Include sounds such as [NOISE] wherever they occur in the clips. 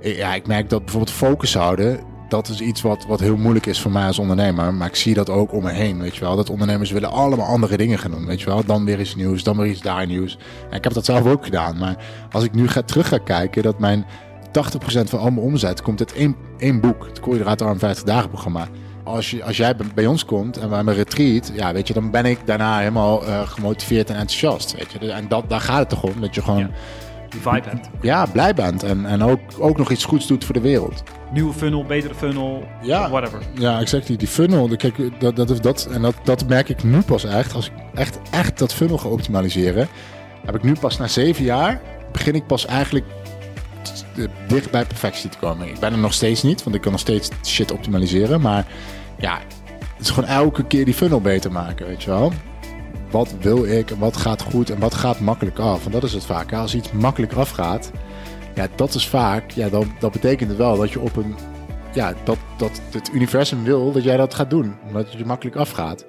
ja, ik merk dat bijvoorbeeld focus houden, dat is iets wat, wat heel moeilijk is voor mij als ondernemer. Maar ik zie dat ook om me heen, weet je wel. Dat ondernemers willen allemaal andere dingen gaan doen, weet je wel. Dan weer iets nieuws, dan weer iets daar nieuws. En ik heb dat zelf ook gedaan. Maar als ik nu ga, terug ga kijken, dat mijn 80% van al mijn omzet komt uit één, één boek. Het Koolhydraat Arm 50 dagen programma. Als, je, als jij bij ons komt en we hebben een retreat, ja, weet je, dan ben ik daarna helemaal uh, gemotiveerd en enthousiast, weet je. En dat, daar gaat het toch om, dat je gewoon... Die vibe hebt. Ja, blij bent en, en ook, ook nog iets goeds doet voor de wereld. Nieuwe funnel, betere funnel, Ja. whatever. Ja, exact. Die, funnel, kijk, dat, dat, dat, en dat, dat merk ik nu pas echt. Als ik echt, echt dat funnel ga optimaliseren, heb ik nu pas na zeven jaar, begin ik pas eigenlijk dicht bij perfectie te komen. Ik ben er nog steeds niet, want ik kan nog steeds shit optimaliseren. Maar ja, het is gewoon elke keer die funnel beter maken, weet je wel. Wat wil ik wat gaat goed en wat gaat makkelijk af? En dat is het vaak. Als iets makkelijk afgaat, ja, dat is vaak, ja, dan, dat betekent wel dat je op een ja, dat, dat het universum wil dat jij dat gaat doen. Omdat het je makkelijk afgaat.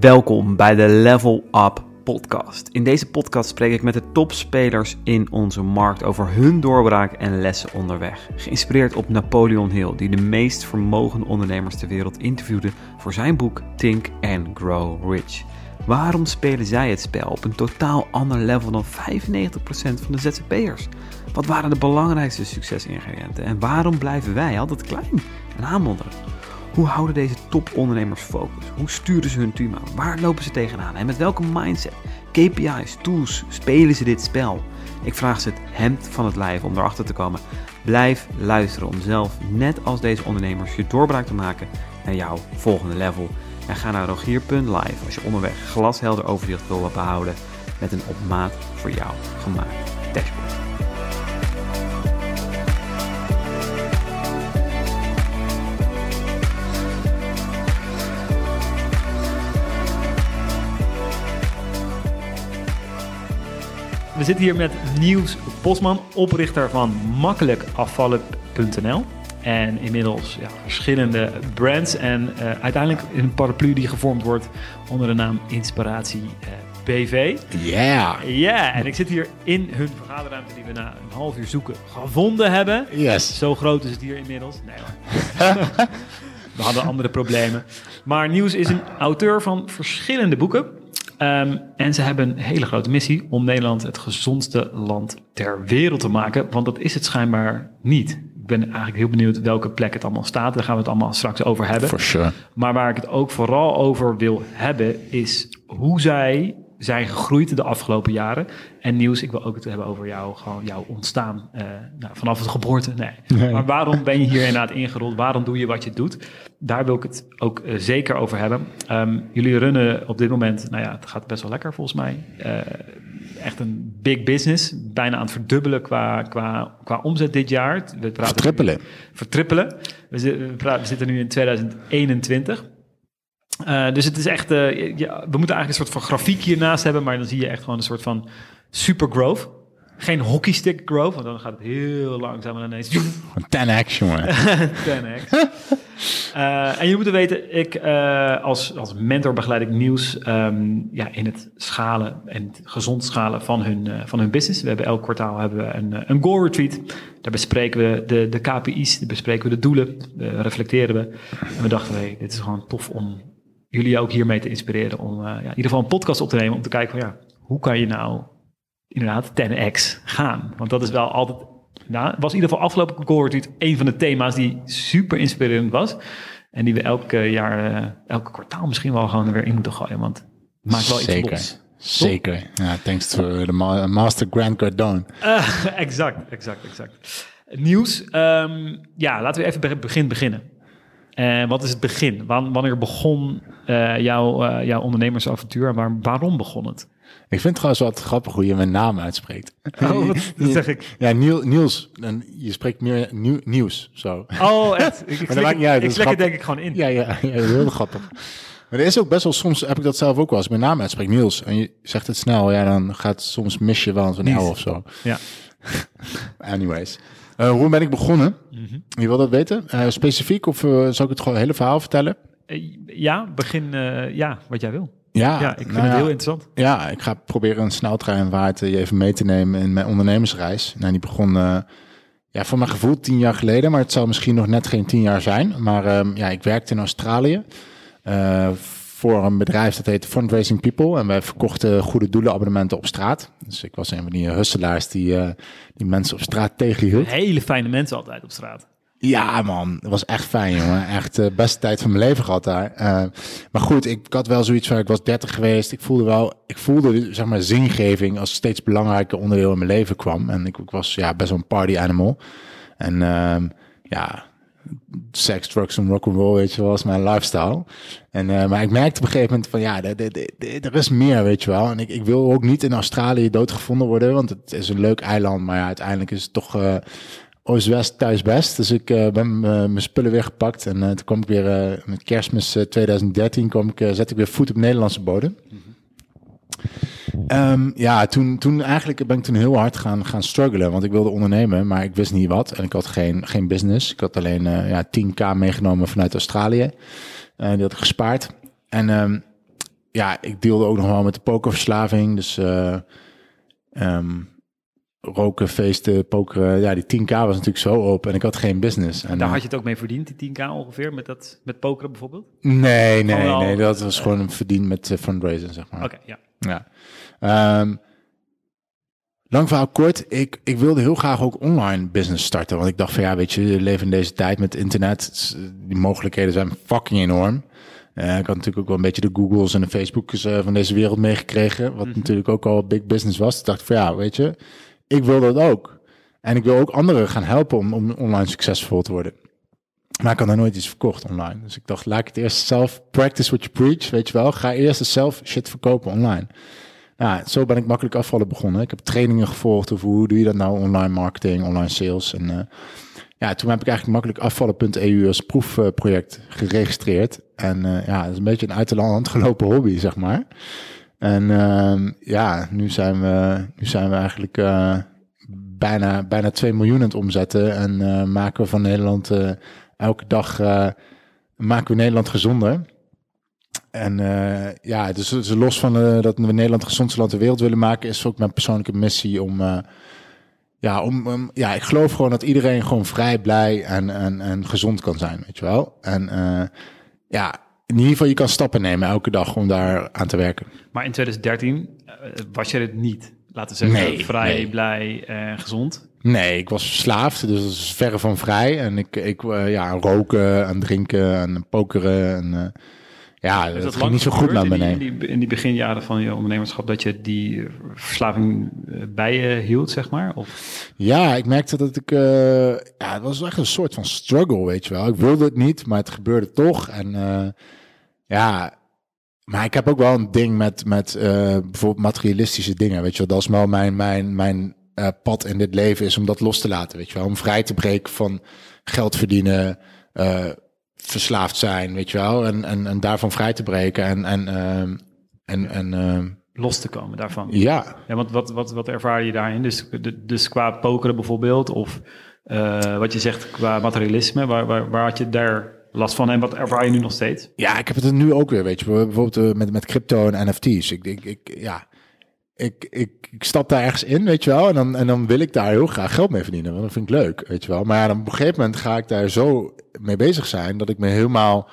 Welkom bij de Level Up Podcast. In deze podcast spreek ik met de topspelers in onze markt over hun doorbraak en lessen onderweg. Geïnspireerd op Napoleon Hill, die de meest vermogende ondernemers ter wereld interviewde voor zijn boek Think and Grow Rich. Waarom spelen zij het spel op een totaal ander level dan 95% van de ZZP'ers? Wat waren de belangrijkste succesingrediënten en waarom blijven wij altijd klein en aanmodderen? Hoe houden deze topondernemers focus? Hoe sturen ze hun team aan? Waar lopen ze tegenaan? En met welke mindset, KPI's, tools spelen ze dit spel? Ik vraag ze het hemd van het lijf om erachter te komen. Blijf luisteren om zelf, net als deze ondernemers, je doorbraak te maken naar jouw volgende level. En ga naar rogier.live als je onderweg glashelder overzicht wil behouden met een op maat voor jou gemaakt dashboard. We zitten hier met Niels Bosman, oprichter van makkelijkafvallen.nl. En inmiddels ja, verschillende brands. En eh, uiteindelijk een paraplu die gevormd wordt onder de naam Inspiratie eh, BV. Yeah! Ja, en ik zit hier in hun vergaderruimte die we na een half uur zoeken gevonden hebben. Yes! Zo groot is het hier inmiddels. Nee hoor. [LAUGHS] We hadden andere problemen. Maar Nieuws is een auteur van verschillende boeken. Ehm, en ze hebben een hele grote missie om Nederland het gezondste land ter wereld te maken. Want dat is het schijnbaar niet. Ik ben eigenlijk heel benieuwd welke plek het allemaal staat. Daar gaan we het allemaal straks over hebben. For sure. Maar waar ik het ook vooral over wil hebben, is hoe zij zijn gegroeid de afgelopen jaren. En nieuws, ik wil ook het hebben over jou, gewoon jouw ontstaan eh, nou, vanaf het geboorte. Nee. Maar waarom ben je hier inderdaad ingerold? Waarom doe je wat je doet? Daar wil ik het ook eh, zeker over hebben. Ehm, jullie runnen op dit moment, nou ja, het gaat best wel lekker volgens mij. Eh, echt een big business. Bijna aan het verdubbelen qua, qua, qua omzet dit jaar. We praten Vertrippelen. vertrippelen. We, we, praten- we zitten nu in 2021. Eh, dus het is echt, ja, we moeten eigenlijk een soort van grafiek hiernaast hebben, maar dan zie je echt gewoon een soort van super growth. Geen hockeystick growth, want dan gaat het heel langzaam en ineens Een [LAUGHS] 10x, jongen. [LAUGHS] 10x. Eh, en je moet weten, ik eh, als, als mentor begeleid ik nieuws ehm, ja, in het schalen en het gezond schalen van hun, eh, van hun business. We hebben elk kwartaal hebben we een, een goal retreat. Daar bespreken we de, de KPI's, daar bespreken we de doelen, reflecteren we. En we dachten, hey, dit is gewoon tof om jullie ook hiermee te inspireren om ja, in ieder geval een podcast op te nemen om te kijken van ja, hoe kan je nou inderdaad 10x gaan? Want dat is wel altijd nou, was in ieder geval afgelopen retreat een van de thema's die super inspirerend was. En die we elk eh, jaar, eh, elke kwartaal misschien wel gewoon er weer in moeten gooien. Want het maakt wel iets Zeker. los. Zeker. Ja, thanks to the ma- Master Grant Cardone. Eh, [LAUGHS] exact, exact, exact. Nieuws. ehm, ja, laten we even bij het begin beginnen. En wat is het begin? Wan- Wanneer begon jouw, jouw ondernemersavontuur waar, waarom begon het? Ik vind het trouwens wat grappig hoe je mijn naam uitspreekt. Oh, [LAUGHS] wat, dat zeg ik. Ja, Niel, Niels. En je spreekt meer nieuw, nieuws, zo. Oh, echt? [LAUGHS] Ik, ik dat slik, niet uit, ik slik het denk ik gewoon in. Ja, ja, ja, heel grappig. Maar er is ook best wel, soms heb ik dat zelf ook wel. Als ik mijn naam uitspreek, Niels, en je zegt het snel, ja, dan gaat soms mis je wel een. L of zo. Ja. [LAUGHS] Anyways. Eh, hoe ben ik begonnen? Mhm. Je wil dat weten? Eh, specifiek of eh, zal ik het gewoon hele verhaal vertellen? Ja, begin ja, wat jij wil. Ja, Ja, ik vind nou het ja, heel interessant. Ja, ik ga proberen een sneltreinvaart eh, je even mee te nemen in mijn ondernemersreis. Nou, die begon eh, ja, voor mijn gevoel tien jaar geleden, maar het zou misschien nog net geen tien jaar zijn. Maar ehm, ja, ik werkte in Australië uh, voor een bedrijf dat heette Fundraising People. En wij verkochten goede doelenabonnementen op straat. Dus ik was een van die husselaars die, uh, die mensen op straat tegenhield. Hele fijne mensen altijd op straat. Ja, man. Het was echt fijn, jongen. Echt de beste tijd van mijn leven gehad daar. Uh, maar goed, ik, had wel zoiets van, ik was 30 geweest. Ik voelde wel, ik voelde, zeg maar, zingeving als steeds belangrijker onderdeel in mijn leven kwam. En ik, ik was, ja, best wel een party animal. En uh, ja, seks, drugs en rock'n'roll, weet je wel, was mijn lifestyle. En, uh, maar ik merkte op een gegeven moment van, ja, er is meer, weet je wel. En ik, ik wil ook niet in Australië doodgevonden worden, want het is een leuk eiland. Maar ja, uiteindelijk is het toch Oost-West thuis best. Dus ik uh, ben mijn spullen weer gepakt. En toen kwam ik weer met kerstmis 2013, kwam ik, zet ik weer voet op Nederlandse bodem. Um, ja, toen, toen eigenlijk ben ik toen heel hard gaan, gaan struggelen. Want ik wilde ondernemen, maar ik wist niet wat. En ik had geen, geen business. Ik had alleen uh, ja, 10k meegenomen vanuit Australië. Uh, die had ik gespaard. En um, ja, ik deelde ook nog wel met de pokerverslaving. Dus uh, um, roken, feesten, pokeren. Ja, die 10k was natuurlijk zo op en ik had geen business. En daar had je het ook mee verdiend, die 10k ongeveer, met, dat, met pokeren bijvoorbeeld? Nee, nee, nee. Dat was gewoon verdiend met uh, fundraising, zeg maar. Oké, okay, ja. Ja. Um, lang verhaal kort, ik, ik wilde heel graag ook online business starten. Want ik dacht van ja, weet je, we leven in deze tijd met internet. Die mogelijkheden zijn fucking enorm. Uh, ik had natuurlijk ook wel een beetje de Googles en de Facebooks uh, van deze wereld meegekregen. Wat mm -hmm. natuurlijk ook al big business was. Ik dacht van ja, weet je, ik wil dat ook. En ik wil ook anderen gaan helpen om, om online succesvol te worden. Maar ik had nog nooit iets verkocht online. Dus ik dacht, laat ik het eerst zelf practice what you preach, weet je wel. Ga eerst zelf shit verkopen online. Nou, zo ben ik makkelijk afvallen begonnen. Ik heb trainingen gevolgd over hoe doe je dat nou, online marketing, online sales. En uh, ja, toen heb ik eigenlijk makkelijk afvallen.eu als proefproject geregistreerd. En uh, ja, dat is een beetje een uit de hand gelopen hobby, zeg maar. En uh, ja, nu zijn we, nu zijn we eigenlijk uh, bijna, bijna 2 miljoen aan het omzetten. En uh, maken we van Nederland elke dag maken we Nederland gezonder. En ja, dus, dus los van dat we Nederland het gezondste land ter wereld willen maken, is ook mijn persoonlijke missie om. Ja, om, ja, ik geloof gewoon dat iedereen gewoon vrij, blij en, en, en gezond kan zijn, weet je wel. En ja, in ieder geval, je kan stappen nemen elke dag om daar aan te werken. Maar in 2013 was je het niet, laten we zeggen, nee, vrij, nee. blij en gezond? Nee, ik was verslaafd, dus dat is verre van vrij. En ik, ik ja, roken en drinken en pokeren en ja, dat, dat ging niet zo goed naar beneden. In die, in die beginjaren van je ondernemerschap, dat je die verslaving bij je hield, zeg maar? Of? Ja, ik merkte dat ik... Uh, ja, het was echt een soort van struggle, weet je wel. Ik wilde het niet, maar het gebeurde toch. En uh, ja, maar ik heb ook wel een ding met, met uh, bijvoorbeeld materialistische dingen, weet je wel. Dat is wel mijn, mijn, mijn pad in dit leven, is om dat los te laten, weet je wel. Om vrij te breken van geld verdienen verslaafd zijn, weet je wel. En, en, en daarvan vrij te breken en, en, uh, en, en uh, los te komen daarvan. Ja. ja want wat, wat, wat ervaar je daarin? Dus, dus qua pokeren bijvoorbeeld, of uh, wat je zegt qua materialisme, waar, waar, waar had je daar last van en wat ervaar je nu nog steeds? Ja, ik heb het er nu ook weer, weet je, bijvoorbeeld met, met crypto en NFT's. Ik, ik, ik ja, ik, ik, ik stap daar ergens in, weet je wel. En dan, en dan wil ik daar heel graag geld mee verdienen. Want dat vind ik leuk, weet je wel. Maar ja, dan op een gegeven moment ga ik daar zo mee bezig zijn dat ik me helemaal.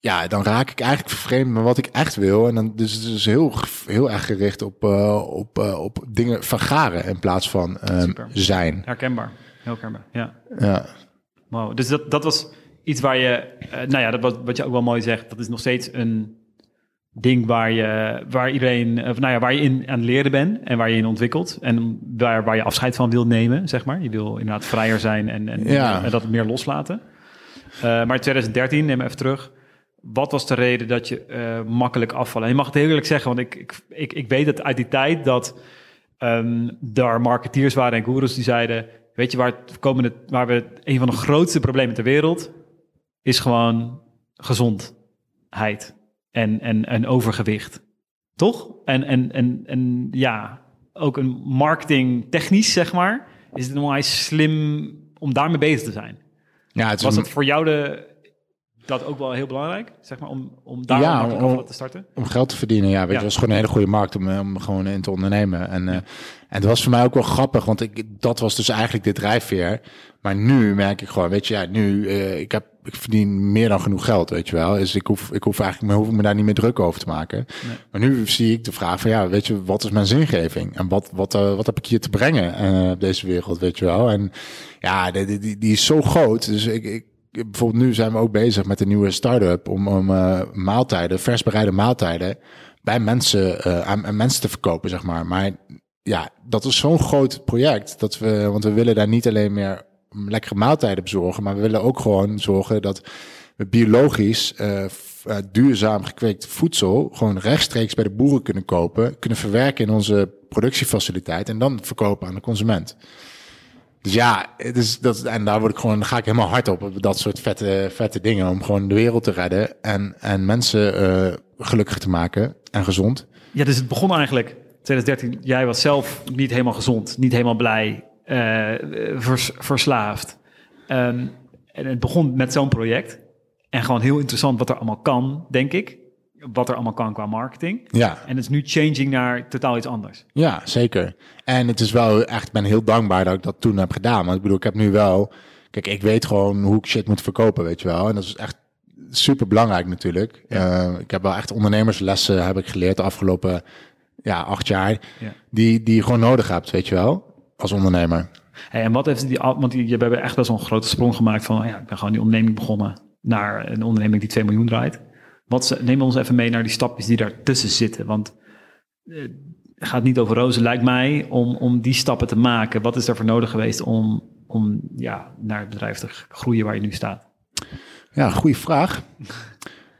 Ja, dan raak ik eigenlijk vervreemd met wat ik echt wil. En dan dus het is heel, heel erg gericht op, uh, op, uh, op dingen vergaren in plaats van um, zijn. Herkenbaar, heel herkenbaar, ja. ja. Wow, dus dat, dat was iets waar je, uh, nou ja, dat wat, wat je ook wel mooi zegt, dat is nog steeds een ding waar je, waar iedereen, of nou ja, waar je in aan het leren bent en waar je in ontwikkelt en waar, waar je afscheid van wil nemen, zeg maar. Je wil inderdaad vrijer zijn en, en, ja. en dat meer loslaten. Uh, maar in 2013, neem even terug. Wat was de reden dat je uh, makkelijk afvallen? En je mag het heel eerlijk zeggen, want ik, ik, ik, weet het uit die tijd dat um, daar marketeers waren en gurus die zeiden, weet je waar, het komende, waar we een van de grootste problemen ter wereld is gewoon gezondheid en, en, en overgewicht. Toch? En, en, en, en ja, ook een marketing technisch, zeg maar, is het nog slim om daarmee bezig te zijn. Ja, het Was het voor jou de... dat ook wel heel belangrijk, zeg maar, om, om daar Ja, om- te starten? om geld te verdienen. Ja, weet Ja. je, is gewoon een hele goede markt om, eh, om gewoon in te ondernemen. En, eh, en het was voor mij ook wel grappig, want ik, dat was dus eigenlijk de drijfveer. Maar nu merk ik gewoon, weet je, ja, nu, eh, ik, heb, ik verdien meer dan genoeg geld, weet je wel. Dus ik hoef, ik hoef eigenlijk me, hoef me daar niet meer druk over te maken. Maar nu zie ik de vraag van, ja, weet je, wat is mijn zingeving? En wat, wat, eh, wat heb ik hier te brengen eh, op deze wereld, weet je wel? En ja, die, die- die, is zo groot. Dus ik, ik, bijvoorbeeld nu zijn we ook bezig met een nieuwe start-up om, om eh, maaltijden, vers bereide maaltijden, bij mensen, aan, aan mensen te verkopen, zeg maar. Maar ja, dat is zo'n groot project, dat we, want we willen daar niet alleen meer lekkere maaltijden bezorgen, maar we willen ook gewoon zorgen dat we biologisch eh, eh, duurzaam gekweekt voedsel gewoon rechtstreeks bij de boeren kunnen kopen, kunnen verwerken in onze productiefaciliteit en dan verkopen aan de consument. Dus ja, het is, dat, en daar word ik gewoon, ga ik helemaal hard op, op dat soort vette, vette dingen. Om gewoon de wereld te redden en, en mensen eh, gelukkig te maken en gezond. Ja, dus het begon eigenlijk 2013. Jij was zelf niet helemaal gezond, niet helemaal blij, eh, vers- verslaafd. Ehm, en het begon met zo'n project. En gewoon heel interessant wat er allemaal kan, denk ik. Wat er allemaal kan qua marketing. Ja, En het is nu changing naar totaal iets anders. ja, zeker. En het is wel echt, ik ben heel dankbaar dat ik dat toen heb gedaan. Want ik bedoel, ik heb nu wel, kijk, ik weet gewoon hoe ik shit moet verkopen, weet je wel. En dat is echt super belangrijk natuurlijk. Eh, ik heb wel echt ondernemerslessen heb ik geleerd de afgelopen ja, acht jaar. Ja. Die, die je gewoon nodig hebt, weet je wel, als ondernemer. Hey, en wat heeft die, want die, je hebt echt best wel een grote sprong gemaakt van, ja, ik ben gewoon die onderneming begonnen naar een onderneming die 2 miljoen draait. Wat, ze- neem ons even mee naar die stapjes die daartussen zitten. Want het gaat niet over rozen, lijkt mij, om, om die stappen te maken. Wat is er voor nodig geweest om, om ja, naar het bedrijf te groeien waar je nu staat? Ja, goede vraag. [LAUGHS]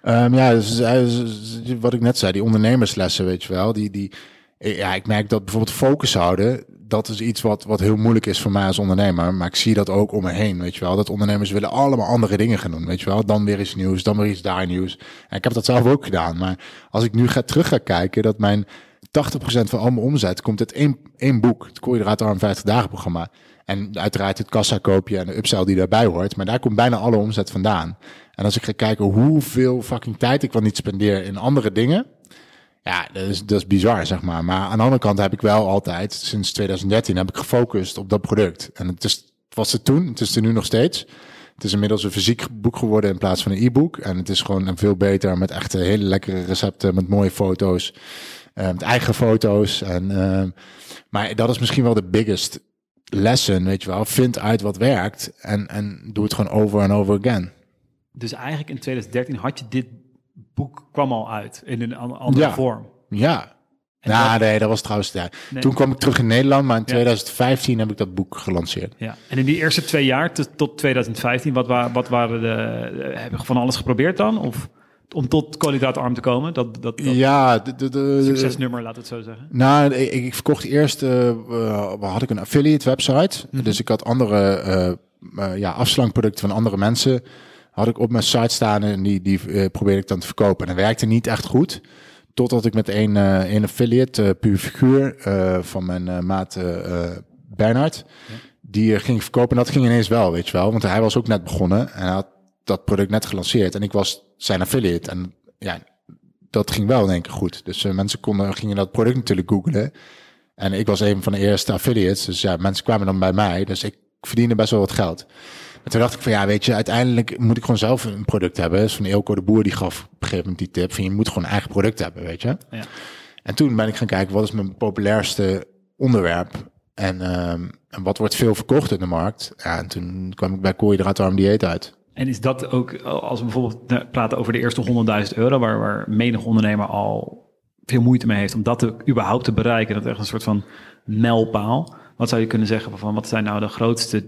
Ehm, ja, dus, eh, z- wat ik net zei, die ondernemerslessen, weet je wel. Die, die, eh, ja, ik merk dat bijvoorbeeld focus houden, dat is iets wat, wat heel moeilijk is voor mij als ondernemer. Maar ik zie dat ook om me heen, weet je wel. Dat ondernemers willen allemaal andere dingen gaan doen, weet je wel. Dan weer iets nieuws, dan weer iets daar nieuws. En ik heb dat zelf ook gedaan. Maar als ik nu ga terug ga kijken, dat mijn 80% van al mijn omzet komt uit één, één boek. Het Koolhydraatarm 50 dagen programma. En uiteraard het kassakoopje en de upsell die daarbij hoort. Maar daar komt bijna alle omzet vandaan. En als ik ga kijken hoeveel fucking tijd ik wel niet spendeer in andere dingen. Ja, dat is, dat is bizar, zeg maar. Maar aan de andere kant heb ik wel altijd, sinds 2013, heb ik gefocust op dat product. En het, is, was het toen, het is er nu nog steeds. Het is inmiddels een fysiek boek geworden in plaats van een e-book. En het is gewoon veel beter met echt hele lekkere recepten, met mooie foto's, eh, met eigen foto's. En, eh, maar dat is misschien wel de biggest lesson, weet je wel. Vind uit wat werkt en, en doe het gewoon over en over again. Dus eigenlijk in 2013 had je dit boek, kwam al uit in een an- andere Ja. vorm. Ja. En Nou, dat- nee, dat was trouwens... Ja. Nee. Toen kwam ik terug in Nederland, maar in Ja. 2015 heb ik dat boek gelanceerd. Ja, en in die eerste twee jaar tot, tot 2015, wat, wa wat waren de, eh, heb je van alles geprobeerd dan? Of om tot koolhydraatarm te komen? Dat, dat, dat Ja, de, de, de, succesnummer, laat het zo zeggen. Nou, ik, ik verkocht eerst, eh, had ik een affiliate website. Mhm. Dus ik had andere eh, ja, afslankproducten van andere mensen. Had ik op mijn site staan en die, die eh, probeerde ik dan te verkopen. En dat werkte niet echt goed. Totdat ik met een, eh een affiliate, eh puur figuur, van mijn maat Bernhard, die eh, ging verkopen. En dat ging ineens wel, weet je wel. Want hij was ook net begonnen en had dat product net gelanceerd. En ik was zijn affiliate. En ja, dat ging wel in één keer goed. Dus mensen konden, gingen dat product natuurlijk googlen. En ik was een van de eerste affiliates. Dus ja, mensen kwamen dan bij mij. Dus ik verdiende best wel wat geld. En toen dacht ik van ja, weet je, uiteindelijk moet ik gewoon zelf een product hebben. Dus van Eelco de Boer die gaf op een gegeven moment die tip van je moet gewoon een eigen product hebben, weet je. Ja. En toen ben ik gaan kijken wat is mijn populairste onderwerp. En, ehm, en wat wordt veel verkocht in de markt. Ja, en toen kwam ik bij koolhydraatarm dieet uit. En is dat ook, als we bijvoorbeeld praten over de eerste 100.000 euro, waar, waar menig ondernemer al veel moeite mee heeft om dat te, überhaupt te bereiken, dat is echt een soort van mijlpaal. Wat zou je kunnen zeggen van wat zijn nou de grootste,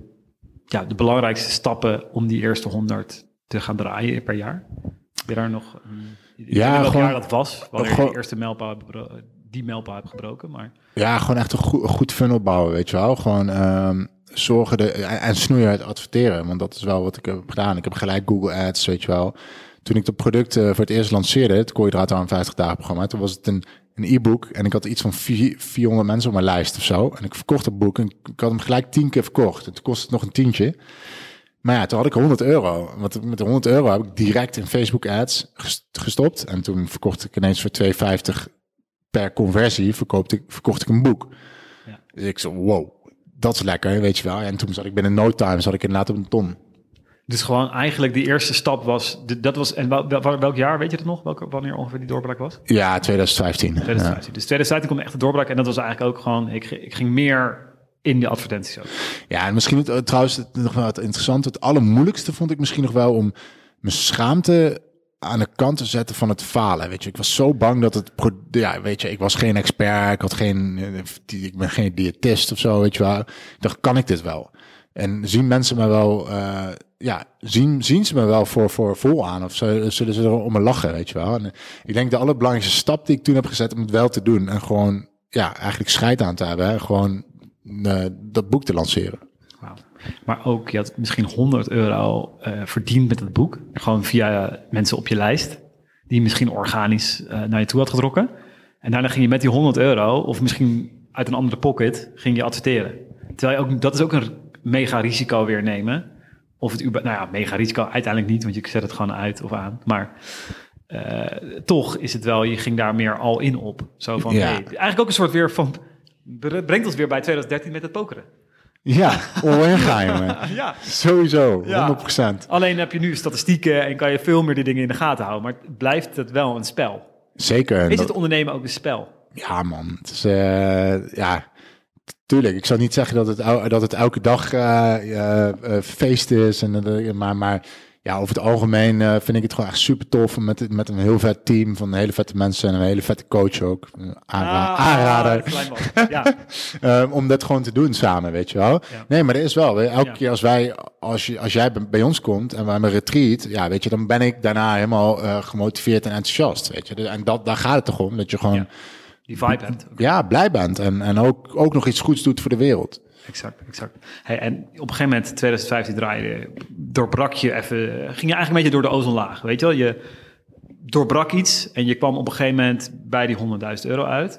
ja, de belangrijkste stappen om die eerste 100 te gaan draaien per jaar? Heb je daar nog, een- ik Ja, gewoon- jaar dat was, wanneer je gewoon- de eerste mijlpaal die mijlpaal hebt gebroken, maar Ja, gewoon echt een goed, funnel bouwen, weet je wel. Gewoon ehm, zorgen de, en, en snoeien uit adverteren. Want dat is wel wat ik heb gedaan. Ik heb gelijk Google Ads, weet je wel. Toen ik dat product voor het eerst lanceerde, het koolhydraatarm 50 dagen programma, toen was het een, een e-book en ik had iets van vier- 400 mensen op mijn lijst of zo. En ik verkocht het boek en ik had hem gelijk tien keer verkocht. En toen kostte het nog een tientje. Maar ja, toen had ik 100 euro. Want met de 100 euro heb ik direct in Facebook ads ges- gestopt. En toen verkocht ik ineens voor 2,50 per conversie verkocht ik, verkocht ik een boek. Ja. Dus ik zo, wow, dat is lekker, weet je wel. En toen zat ik binnen no time, zat ik inderdaad op een ton. Dus gewoon eigenlijk de eerste stap was, dat was, en wel, wel- welk jaar, weet je het nog? Welke, wanneer ongeveer die doorbraak was? Ja, 2015. 2015. Dus 2015 kwam echt de doorbraak en dat was eigenlijk ook gewoon, ik, ik ging meer in de advertenties ook. Ja, en misschien het, eh, trouwens het, nog wel het interessante, het allermoeilijkste vond ik misschien nog wel om mijn schaamte aan de kant te zetten van het falen. Weet je, ik was zo bang dat het, ja, weet je, ik was geen expert, ik had geen, eh, die- ik ben geen diëtist of zo, weet je wel. Ik dacht, kan ik dit wel? En zien mensen me wel, eh, ja, zien, zien ze me wel voor, voor vol aan of zullen ze er om me lachen, weet je wel? En eh, ik denk de allerbelangrijkste stap die ik toen heb gezet om het wel te doen en gewoon, ja, eigenlijk scheid aan te hebben, gewoon eh, dat boek te lanceren. Maar ook, je had misschien 100 euro eh, verdiend met het boek. Gewoon via mensen op je lijst. Die misschien organisch naar je toe had getrokken. En daarna ging je met die 100 euro, of misschien uit een andere pocket, ging je adverteren. Terwijl je ook, dat is ook een mega risico weer nemen. Of het nou ja, mega risico uiteindelijk niet, want je zet het gewoon uit of aan. Maar eh, toch is het wel, je ging daar meer al in op. Zo van, Ja. hey, eigenlijk ook een soort weer van, brengt ons weer bij 2013 met het pokeren. Ja, jongen. [LAUGHS] Ja, Sowieso, 100%. Ja. Alleen heb je nu statistieken en kan je veel meer die dingen in de gaten houden. Maar het blijft het wel een spel. Zeker. Is dat- het ondernemen ook een spel? Ja, man. Het is, eh, ja, tuurlijk. Ik zou niet zeggen dat het, dat het elke dag eh, eh, eh, feest is. En, maar, maar ja, over het algemeen vind ik het gewoon echt super tof. Met, met een heel vet team van hele vette mensen en een hele vette coach ook. Aanra Ah, aanrader. [LAUGHS] Ja, Eh, om dat gewoon te doen samen, weet je wel. Ja. Nee, maar er is wel. Elke Ja. keer als wij, als, je, als jij bij- ons komt en we hebben een retreat, ja, weet je, dan ben ik daarna helemaal gemotiveerd en enthousiast, weet je. Dus- En dat, daar gaat het toch om, dat je gewoon, die vibe hebt. blij bent en, en ook, ook nog iets goeds doet voor de wereld. Exact, exact. Hey, en op een gegeven moment, 2015 draaide, doorbrak je even, ging je eigenlijk een beetje door de ozonlaag, weet je wel? Je doorbrak iets en je kwam op een gegeven moment bij die 100.000 euro uit.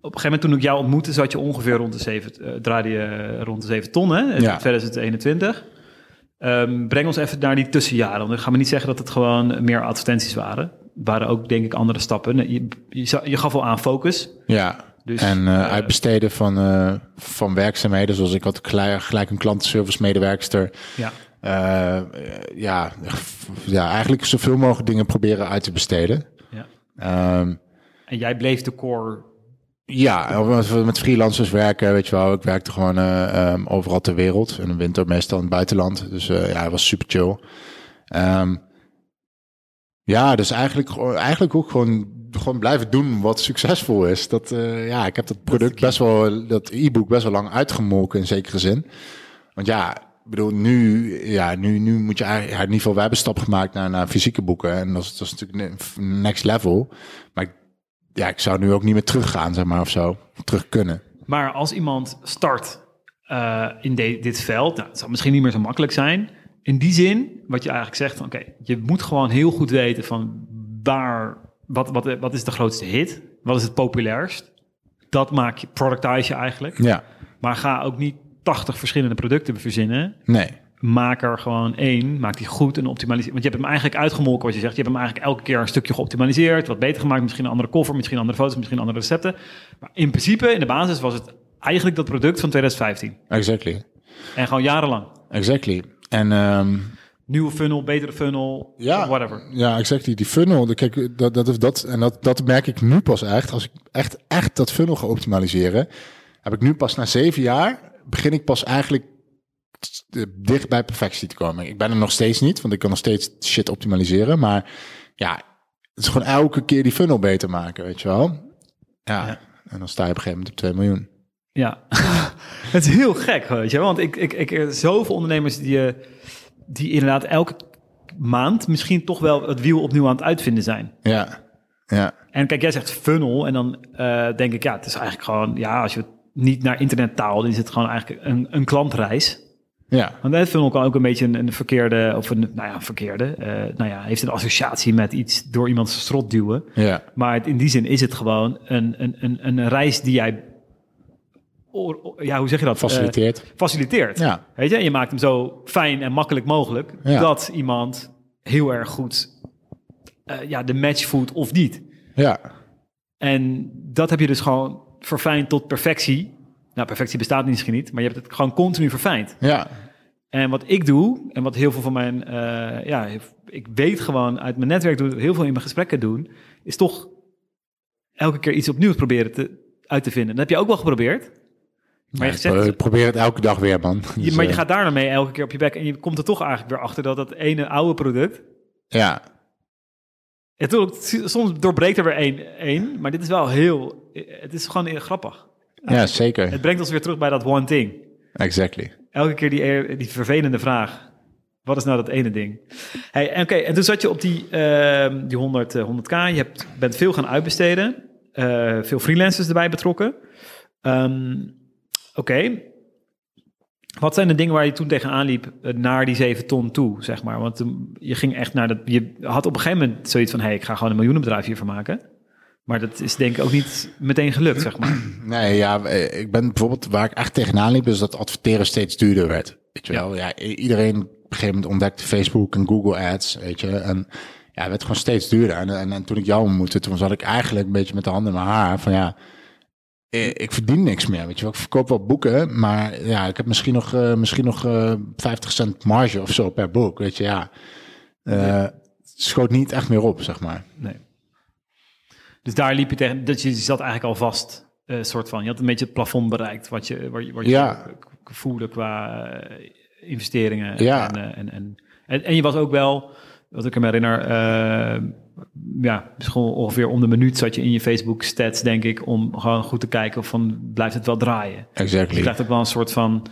Op een gegeven moment toen ik jou ontmoette, zat je ongeveer rond de 7, eh, draaide je rond de 7 ton, hè? Ja. 2021. Ehm, breng ons even naar die tussenjaren. Want ik ga me niet zeggen dat het gewoon meer advertenties waren. Waren ook, denk ik, andere stappen. Je, je, je gaf al aan focus. Ja. Dus, en eh, eh, uitbesteden van, eh, van werkzaamheden, zoals ik had gelijk, gelijk een klantenservice medewerkster. Ja, ja, ja, eigenlijk zoveel mogelijk dingen proberen uit te besteden. ja. Ehm, En jij bleef de core Ja, met- met freelancers werken, weet je wel. Ik werkte gewoon eh, ehm, overal ter wereld. In de winter meestal in het buitenland. Dus ja, het was super chill. Ehm, ja, dus eigenlijk, eigenlijk ook gewoon, gewoon blijven doen wat succesvol is. Dat, eh, ja, ik heb dat product best wel, dat e-book best wel lang uitgemolken in zekere zin. Want ja, ik bedoel, nu, ja, nu, nu moet je eigenlijk, ja, in ieder geval, wij hebben een stap gemaakt naar, naar fysieke boeken. En dat is, dat is natuurlijk ne- next level. Maar ik ja, ik zou nu ook niet meer teruggaan, zeg maar, of zo. Terug kunnen. Maar als iemand start eh, in de- dit veld, nou, het zal misschien niet meer zo makkelijk zijn. In die zin, wat je eigenlijk zegt, van oké, je moet gewoon heel goed weten van waar, wat, wat, wat is de grootste hit? Wat is het populairst? Dat maak je, productize je eigenlijk. Ja, Maar ga ook niet 80 verschillende producten verzinnen. nee. Maak er gewoon één, maak die goed en optimaliseer. Want je hebt hem eigenlijk uitgemolken, wat je zegt. Je hebt hem eigenlijk elke keer een stukje geoptimaliseerd, wat beter gemaakt. Misschien een andere cover, misschien andere foto's, misschien andere recepten. Maar in principe, in de basis, was het eigenlijk dat product van 2015. Exactly. En gewoon jarenlang. Exactly. En ehm, Nieuwe funnel, betere funnel, ja, whatever. ja, exactly. Die funnel, de- kijk, dat, dat, dat, en dat, dat merk ik nu pas echt. Als ik echt, echt dat funnel ga optimaliseren, heb ik nu pas na zeven jaar, begin ik pas eigenlijk t- dicht bij perfectie te komen. Ik ben er nog steeds niet, want ik kan nog steeds shit optimaliseren. Maar ja, het is gewoon elke keer die funnel beter maken, weet je wel. Ja, Ja. en dan sta je op een gegeven moment op 2 miljoen. Ja, [LAUGHS] het is heel gek, weet je. Want ik, ik, ik, er zoveel ondernemers die, eh, die inderdaad elke maand misschien toch wel het wiel opnieuw aan het uitvinden zijn. Ja, ja. En kijk, jij zegt funnel en dan eh, denk ik, ja, het is eigenlijk gewoon, ja, als je het niet naar internettaal, dan is het gewoon eigenlijk een, een klantreis. Ja, Want een funnel kan ook een beetje een, een verkeerde, of een, nou ja, een verkeerde, eh, nou ja, heeft een associatie met iets door iemands strot duwen. ja, Maar het- in die zin is het gewoon een, een, een, een reis die jij ja, hoe zeg je dat? Eh, Faciliteert. faciliteert. Ja. Weet je, en je maakt hem zo fijn en makkelijk mogelijk Ja. dat iemand heel erg goed eh, ja, de match voelt of niet. Ja. En dat heb je dus gewoon verfijnd tot perfectie. Nou, perfectie bestaat misschien niet, maar je hebt het gewoon continu verfijnd. Ja. En wat ik doe, en wat heel veel van mijn, eh, ja, ik weet gewoon uit mijn netwerk, doe heel veel in mijn gesprekken doen, is toch elke keer iets opnieuws proberen te, uit te vinden. Dat heb je ook wel geprobeerd. Maar je, ik zegt, probeer het elke dag weer, man. Dus, maar je eh, gaat daar dan mee elke keer op je bek en je komt er toch eigenlijk weer achter dat dat ene oude product, Ja. tuurlijk, soms doorbreekt er weer één, één, maar dit is wel heel, het is gewoon grappig. ja, zeker. Het brengt ons weer terug bij dat one thing. Exactly. Elke keer die, die vervelende vraag. Wat is nou dat ene ding? Hey, Oké, en toen zat je op die, ehm, die 100, eh, 100k. Je hebt, bent veel gaan uitbesteden. eh, veel freelancers erbij betrokken. Ehm, Oké. Wat zijn de dingen waar je toen tegenaan liep eh, naar die 7 ton toe, zeg maar? Want toen- je ging echt naar dat... Je had op een gegeven moment zoiets van... hey, ik ga gewoon een miljoenenbedrijf hiervan maken. Maar dat is denk ik ook niet meteen gelukt, zeg maar. [CLEARS THROAT] Nee, ja, eh, ik ben bijvoorbeeld waar ik echt tegenaan liep, is dat adverteren steeds duurder werd. Weet je wel, ja, iedereen op een gegeven moment ontdekte Facebook en Google Ads, weet je. En ja, het werd gewoon steeds duurder. En, en, en toen ik jou ontmoette, toen zat ik eigenlijk een beetje met de handen in mijn haar van ja, ik verdien niks meer, weet je wel. Ik verkoop wel boeken, maar ja, ik heb misschien nog, eh, misschien nog eh 50 cent marge of zo per boek, weet je, ja. Eh, Het schoot niet echt meer op, zeg maar. Nee. Dus daar liep je tegen, dat je zat eigenlijk al vast, eh soort van. Je had een beetje het plafond bereikt, wat je, wat je, wat je Ja. voelde qua eh, investeringen. Ja. En, eh, en, en, en, en je was ook wel, wat ik me herinner, eh, ja, misschien ongeveer om de minuut zat je in je Facebook stats, denk ik, om gewoon goed te kijken of van, blijft het wel draaien? Dus je Exactly. krijgt ook wel een soort van,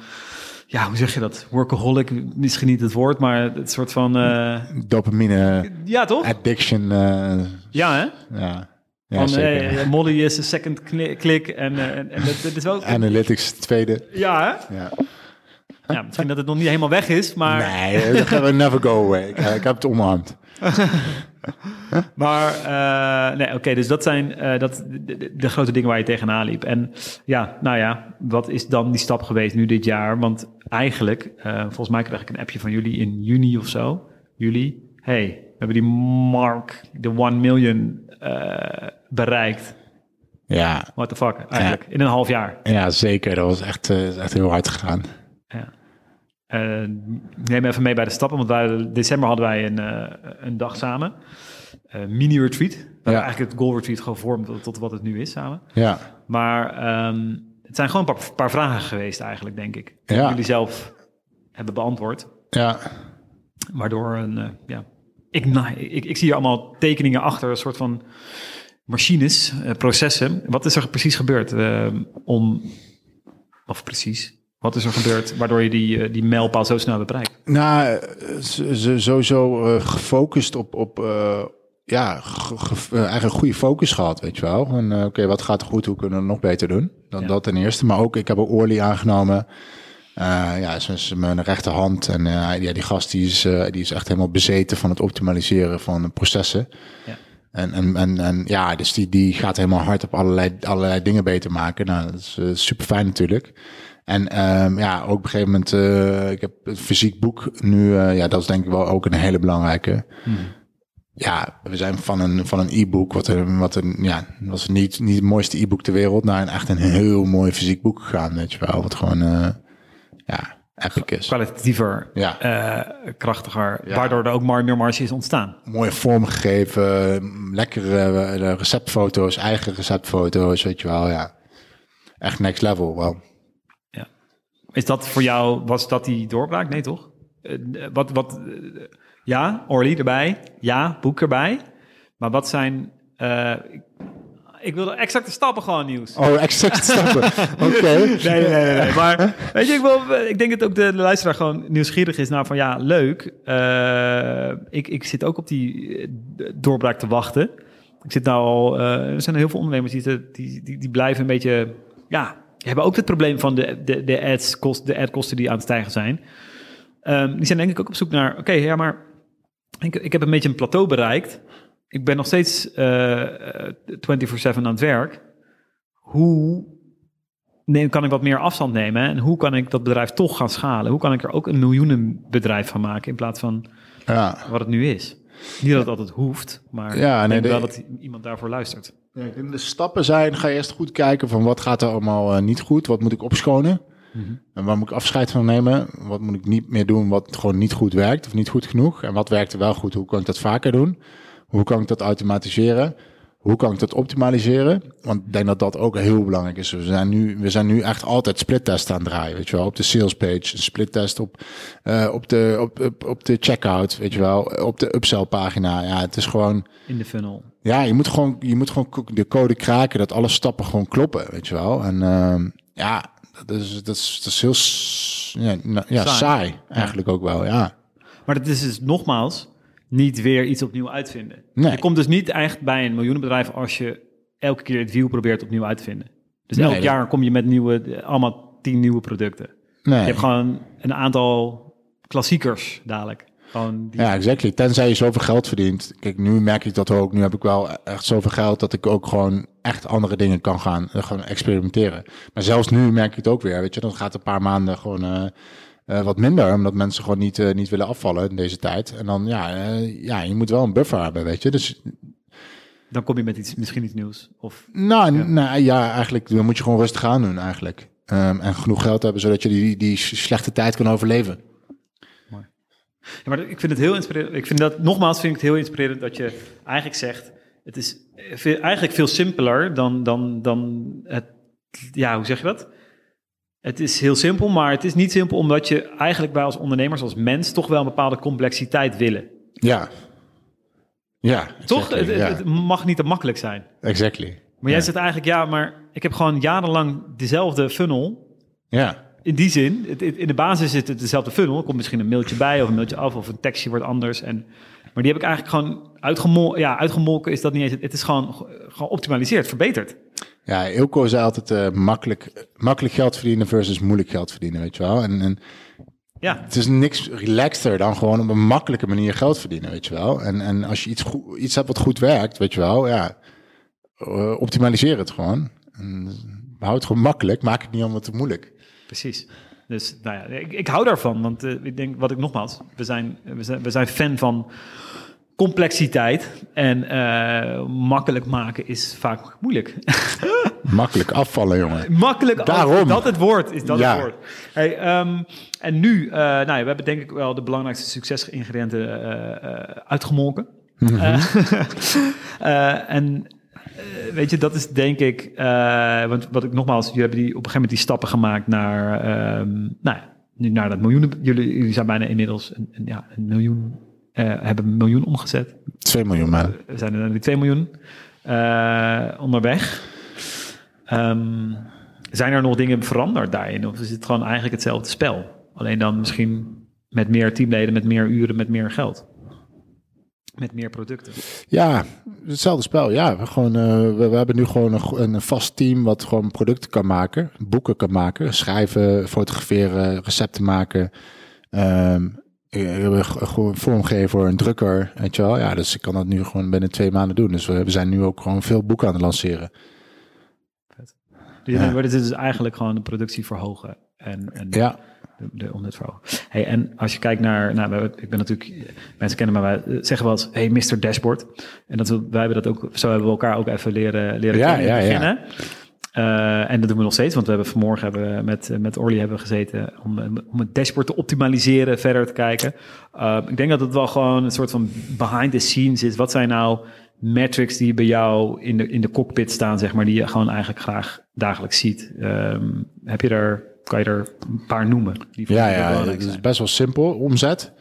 ja, hoe zeg je dat? Workaholic, misschien niet het woord, maar het soort van, eh, Dopamine ja toch? addiction, eh, Ja hè? ja. Ja, Van, hey, Molly is een second kli- klik en, eh, en, en dat, dat is wel... Analytics tweede. Ja, hè? Ja. Ja, misschien dat het nog niet helemaal weg is, maar... Nee, dat gaan we never go away. Ik, ik heb het omarmd. [LAUGHS] Maar, eh, nee, oké, dus dat zijn eh, dat, de, grote dingen waar je tegenaan liep. En ja, nou ja, wat is dan die stap geweest nu dit jaar? Want eigenlijk, eh, volgens mij kreeg ik een appje van jullie in juni of zo. Juli. hey, we hebben die mark, de 1 million bereikt. Ja, What the fuck, eigenlijk. In een half jaar. ja, zeker. Dat was echt, echt heel hard gegaan. Ja. Neem even mee bij de stappen, want wij, december hadden wij een, een dag samen. Eh, mini-retreat. We Ja. eigenlijk het goal retreat gevormd tot, tot wat het nu is samen. Ja, Maar ehm, het zijn gewoon een paar, paar vragen geweest eigenlijk, denk ik. Die Ja. jullie zelf hebben beantwoord. ja, Waardoor een, eh, ja, ik, nou, ik, ik zie hier allemaal tekeningen achter, een soort van machines, eh, processen. Wat is er precies gebeurd om, of precies, wat is er gebeurd waardoor je die, die mijlpaal zo snel bereikt? Nou, sowieso gefocust op, op ja, eh, eigenlijk een goede focus gehad, weet je wel. En eh, oké, wat gaat er goed, hoe kunnen we het nog beter doen? Dat, Ja. dat ten eerste. Maar ook, ik heb ook Orly aangenomen. Eh, ja, ze is mijn rechterhand. En ja, die gast die is, die is echt helemaal bezeten van het optimaliseren van processen. Ja. En, en, en, en ja, dus die, die gaat helemaal hard op allerlei, allerlei dingen beter maken. Nou, dat is super fijn natuurlijk. En ehm, ja, ook op een gegeven moment, ik heb het fysiek boek nu, ja, dat is denk ik wel ook een hele belangrijke. Ja, we zijn van een, van een e-book, wat een, wat een, ja, was niet, niet het mooiste e-book ter wereld, naar een echt een heel mooi fysiek boek gegaan, weet je wel. Wat gewoon, eh, ja, epic is. Kwalitatiever, Ja. eh, krachtiger, Ja. waardoor er ook maar meer marge is ontstaan. Mooie vorm gegeven, lekkere eh, receptfoto's, eigen receptfoto's, weet je wel, ja. Echt next level, wel. Is dat voor jou, was dat die doorbraak? Nee, toch? Wat, wat, ja, Orly erbij. Ja, boek erbij. Maar wat zijn... eh, ik, wilde exacte stappen gewoon nieuws. Oh, exact [LAUGHS] stappen. Oké. Nee, nee, nee, nee. Maar weet je, ik, wil, ik denk dat ook de luisteraar gewoon nieuwsgierig is naar van ja, leuk. Eh, ik, ik zit ook op die eh, doorbraak te wachten. Ik zit nou al, er zijn heel veel ondernemers die, die, die, die blijven een beetje, ja, die hebben ook het probleem van de, de, de, ads kost, de adkosten die aan het stijgen zijn. Ehm, die zijn denk ik ook op zoek naar, oké, ja, maar ik, ik heb een beetje een plateau bereikt. Ik ben nog steeds eh, eh, 24-7 aan het werk. Hoe neem, kan ik wat meer afstand nemen? En hoe kan ik dat bedrijf toch gaan schalen? Hoe kan ik er ook een miljoenenbedrijf van maken in plaats van Ja. wat het nu is? Niet dat het altijd hoeft, maar Ja, ik nee, denk wel dat iemand daarvoor luistert. Ja, de stappen zijn, ga eerst goed kijken van wat gaat er allemaal eh, niet goed, wat moet ik opschonen en waar moet ik afscheid van nemen, wat moet ik niet meer doen wat gewoon niet goed werkt of niet goed genoeg? En wat werkt er wel goed, hoe kan ik dat vaker doen, hoe kan ik dat automatiseren, hoe kan ik dat optimaliseren, want ik denk dat dat ook heel belangrijk is. We zijn nu, we zijn nu echt altijd splittest aan het draaien, weet je wel, op de sales page, een splittest op, eh, op, de, op, op, op de checkout, weet je wel, op de upsell pagina. Ja, het is gewoon... In de funnel. Ja, je moet gewoon, je moet gewoon de code kraken dat alle stappen gewoon kloppen, weet je wel. En ehm, ja, dat is, dat is, dat is heel ja, nou, ja, Saai. saai. eigenlijk ook wel, ja. Maar dat is dus nogmaals niet weer iets opnieuw uitvinden. Nee. Je komt dus niet echt bij een miljoenenbedrijf als je elke keer het wiel probeert opnieuw uit te vinden. Dus Nee, elk dat- jaar kom je met nieuwe, allemaal tien nieuwe producten. Nee. Je hebt gewoon een aantal klassiekers dadelijk. Die, Ja, exactly. Tenzij je zoveel geld verdient. Kijk, nu merk ik dat ook. Nu heb ik wel echt zoveel geld dat ik ook gewoon echt andere dingen kan gaan eh, gewoon experimenteren. Maar zelfs nu merk ik het ook weer. Weet je, dan gaat een paar maanden gewoon eh, eh, wat minder, omdat mensen gewoon niet, niet willen afvallen in deze tijd. En dan ja, ja, je moet wel een buffer hebben, weet je. Dus Dan kom je met iets, misschien iets nieuws. Of, Nou, ja. nou ja, eigenlijk dan moet je gewoon rustig aan doen eigenlijk. Ehm, en genoeg geld hebben zodat je die, die slechte tijd kan overleven. ja, maar ik vind het heel inspirerend. Ik vind dat, nogmaals vind ik het heel inspirerend dat je eigenlijk zegt... Het is veel, eigenlijk veel simpeler dan, dan, dan het... Ja, hoe zeg je dat? Het is heel simpel, maar het is niet simpel omdat je eigenlijk bij als ondernemers, als mens, toch wel een bepaalde complexiteit willen. Ja. Ja. Toch? exactly, Het, ja, het, het mag niet te makkelijk zijn. exactly. Maar jij ja. zegt eigenlijk, ja, maar ik heb gewoon jarenlang dezelfde funnel. Ja. In die zin, het, het- in de basis zit het dezelfde funnel. Er komt misschien een mailtje bij of een mailtje af of een tekstje wordt anders. En, maar die heb ik eigenlijk gewoon uitgemolken. Ja, uitgemolken is dat niet eens. Het is gewoon geoptimaliseerd, verbeterd. Ja, Ilko zei altijd eh, makkelijk, makkelijk geld verdienen versus moeilijk geld verdienen, weet je wel. En, en Ja, het is niks relaxter dan gewoon op een makkelijke manier geld verdienen, weet je wel. En, en als je iets, goed, iets hebt wat goed werkt, weet je wel, ja, eh, optimaliseer het gewoon. En, houd het gewoon makkelijk, maak het niet allemaal te moeilijk. precies. Dus nou ja, ik, ik hou daarvan. Want eh, ik denk, wat ik nogmaals, we zijn, we zijn, we zijn fan van complexiteit. En eh, makkelijk maken is vaak moeilijk. [LAUGHS] Makkelijk afvallen, jongen. Makkelijk, Daarom. Is dat het woord? Is dat Ja. het woord? Hey, ehm, en nu, eh, nou ja, we hebben denk ik wel de belangrijkste succesingrediënten eh, uitgemolken. Mhm. [LAUGHS] En weet je, dat is denk ik, want wat ik nogmaals, jullie hebben die op een gegeven moment die stappen gemaakt naar, ehm, nou ja, nu naar dat miljoen. Jullie, jullie zijn bijna inmiddels een, een, ja, een miljoen, hebben een miljoen omgezet. 2 miljoen, man. We zijn er naar die 2 miljoen eh, onderweg. Ehm, zijn er nog dingen veranderd daarin? Of is het gewoon eigenlijk hetzelfde spel? Alleen dan misschien met meer teamleden, met meer uren, met meer geld. Met meer producten. Ja, hetzelfde spel. Ja, we, gewoon, eh, we, we hebben nu gewoon een, een vast team wat gewoon producten kan maken, boeken kan maken, schrijven, fotograferen, recepten maken. Ehm, eh, gewoon vormgeven voor een drukker, weet je wel. Ja, dus ik kan dat nu gewoon binnen twee maanden doen. Dus we, we zijn nu ook gewoon veel boeken aan het lanceren. Dus Ja. dit is dus eigenlijk gewoon de productie verhogen. En, en Ja, de, de omzet verhogen. Hey, en als je kijkt naar, nou, ik ben natuurlijk, mensen kennen me, wij zeggen wel eens, hey, Mr. Dashboard. En dat, we- wij hebben dat ook, zo hebben we elkaar ook even leren, leren Ja, kennen het ja, Eh, en dat doen we nog steeds, want we hebben vanmorgen hebben we met, met Orly hebben gezeten om, om het dashboard te optimaliseren, verder te kijken. Eh, ik denk dat het wel gewoon een soort van behind the scenes is. Wat zijn nou metrics die bij jou in de, in de cockpit staan, zeg maar, die je gewoon eigenlijk graag dagelijks ziet? Ehm, heb je er, kan je er een paar noemen? Die ja, ja belangrijk het is best wel simpel. Omzet,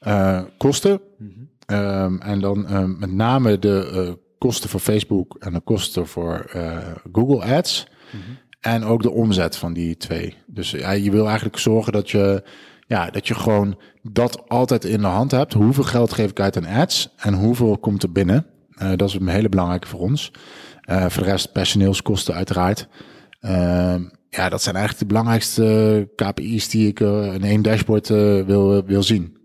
eh, kosten. Mhm. Ehm, en dan ehm, met name de kosten voor Facebook en de kosten voor eh, Google Ads. Mhm. En ook de omzet van die twee. Dus ja, je wil eigenlijk zorgen dat je, ja, dat je gewoon dat altijd in de hand hebt. Hoeveel geld geef ik uit aan ads en hoeveel komt er binnen? Eh, dat is een hele belangrijke voor ons. Eh, voor de rest personeelskosten uiteraard. Ehm, ja, dat zijn eigenlijk de belangrijkste KPI's die ik in één dashboard wil, wil zien.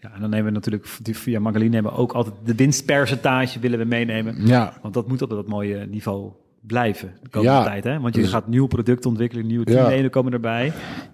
Ja, en dan nemen we natuurlijk via Magaline hebben we ook altijd de winstpercentage willen we meenemen. Ja, Want dat moet op dat mooie niveau blijven de komende Ja, tijd. Hè? Want je dus- gaat nieuwe producten ontwikkelen, nieuwe Ja. teamleden komen erbij.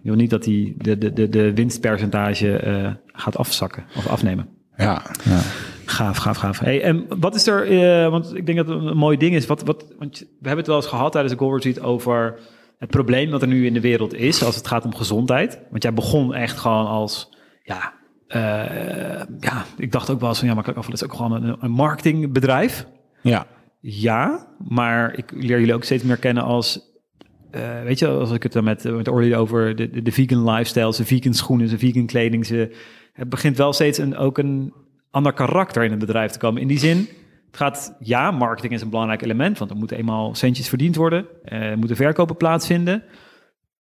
Je wil niet dat die, de, de, de, de winstpercentage eh, gaat afzakken of afnemen. Ja, ja. Gaaf, gaaf, gaaf. Hey, en wat is er, eh, want ik denk dat het een mooi ding is. Wat, wat, want we hebben het wel eens gehad tijdens de Gold Retreat over het probleem dat er nu in de wereld is als het gaat om gezondheid. Want jij begon echt gewoon als, ja, eh, ja ik dacht ook wel eens van, ja, maar afval is ook gewoon een, een marketingbedrijf. ja. Ja, maar ik leer jullie ook steeds meer kennen als, eh, weet je, als ik het dan met, met Orly over de, de, de vegan lifestyle, de vegan schoenen, de vegan kleding, ze, het begint wel steeds een, ook een ander karakter in een bedrijf te komen. In die zin, het gaat, ja, marketing is een belangrijk element, want er moeten eenmaal centjes verdiend worden, eh, er moeten verkopen plaatsvinden, eh,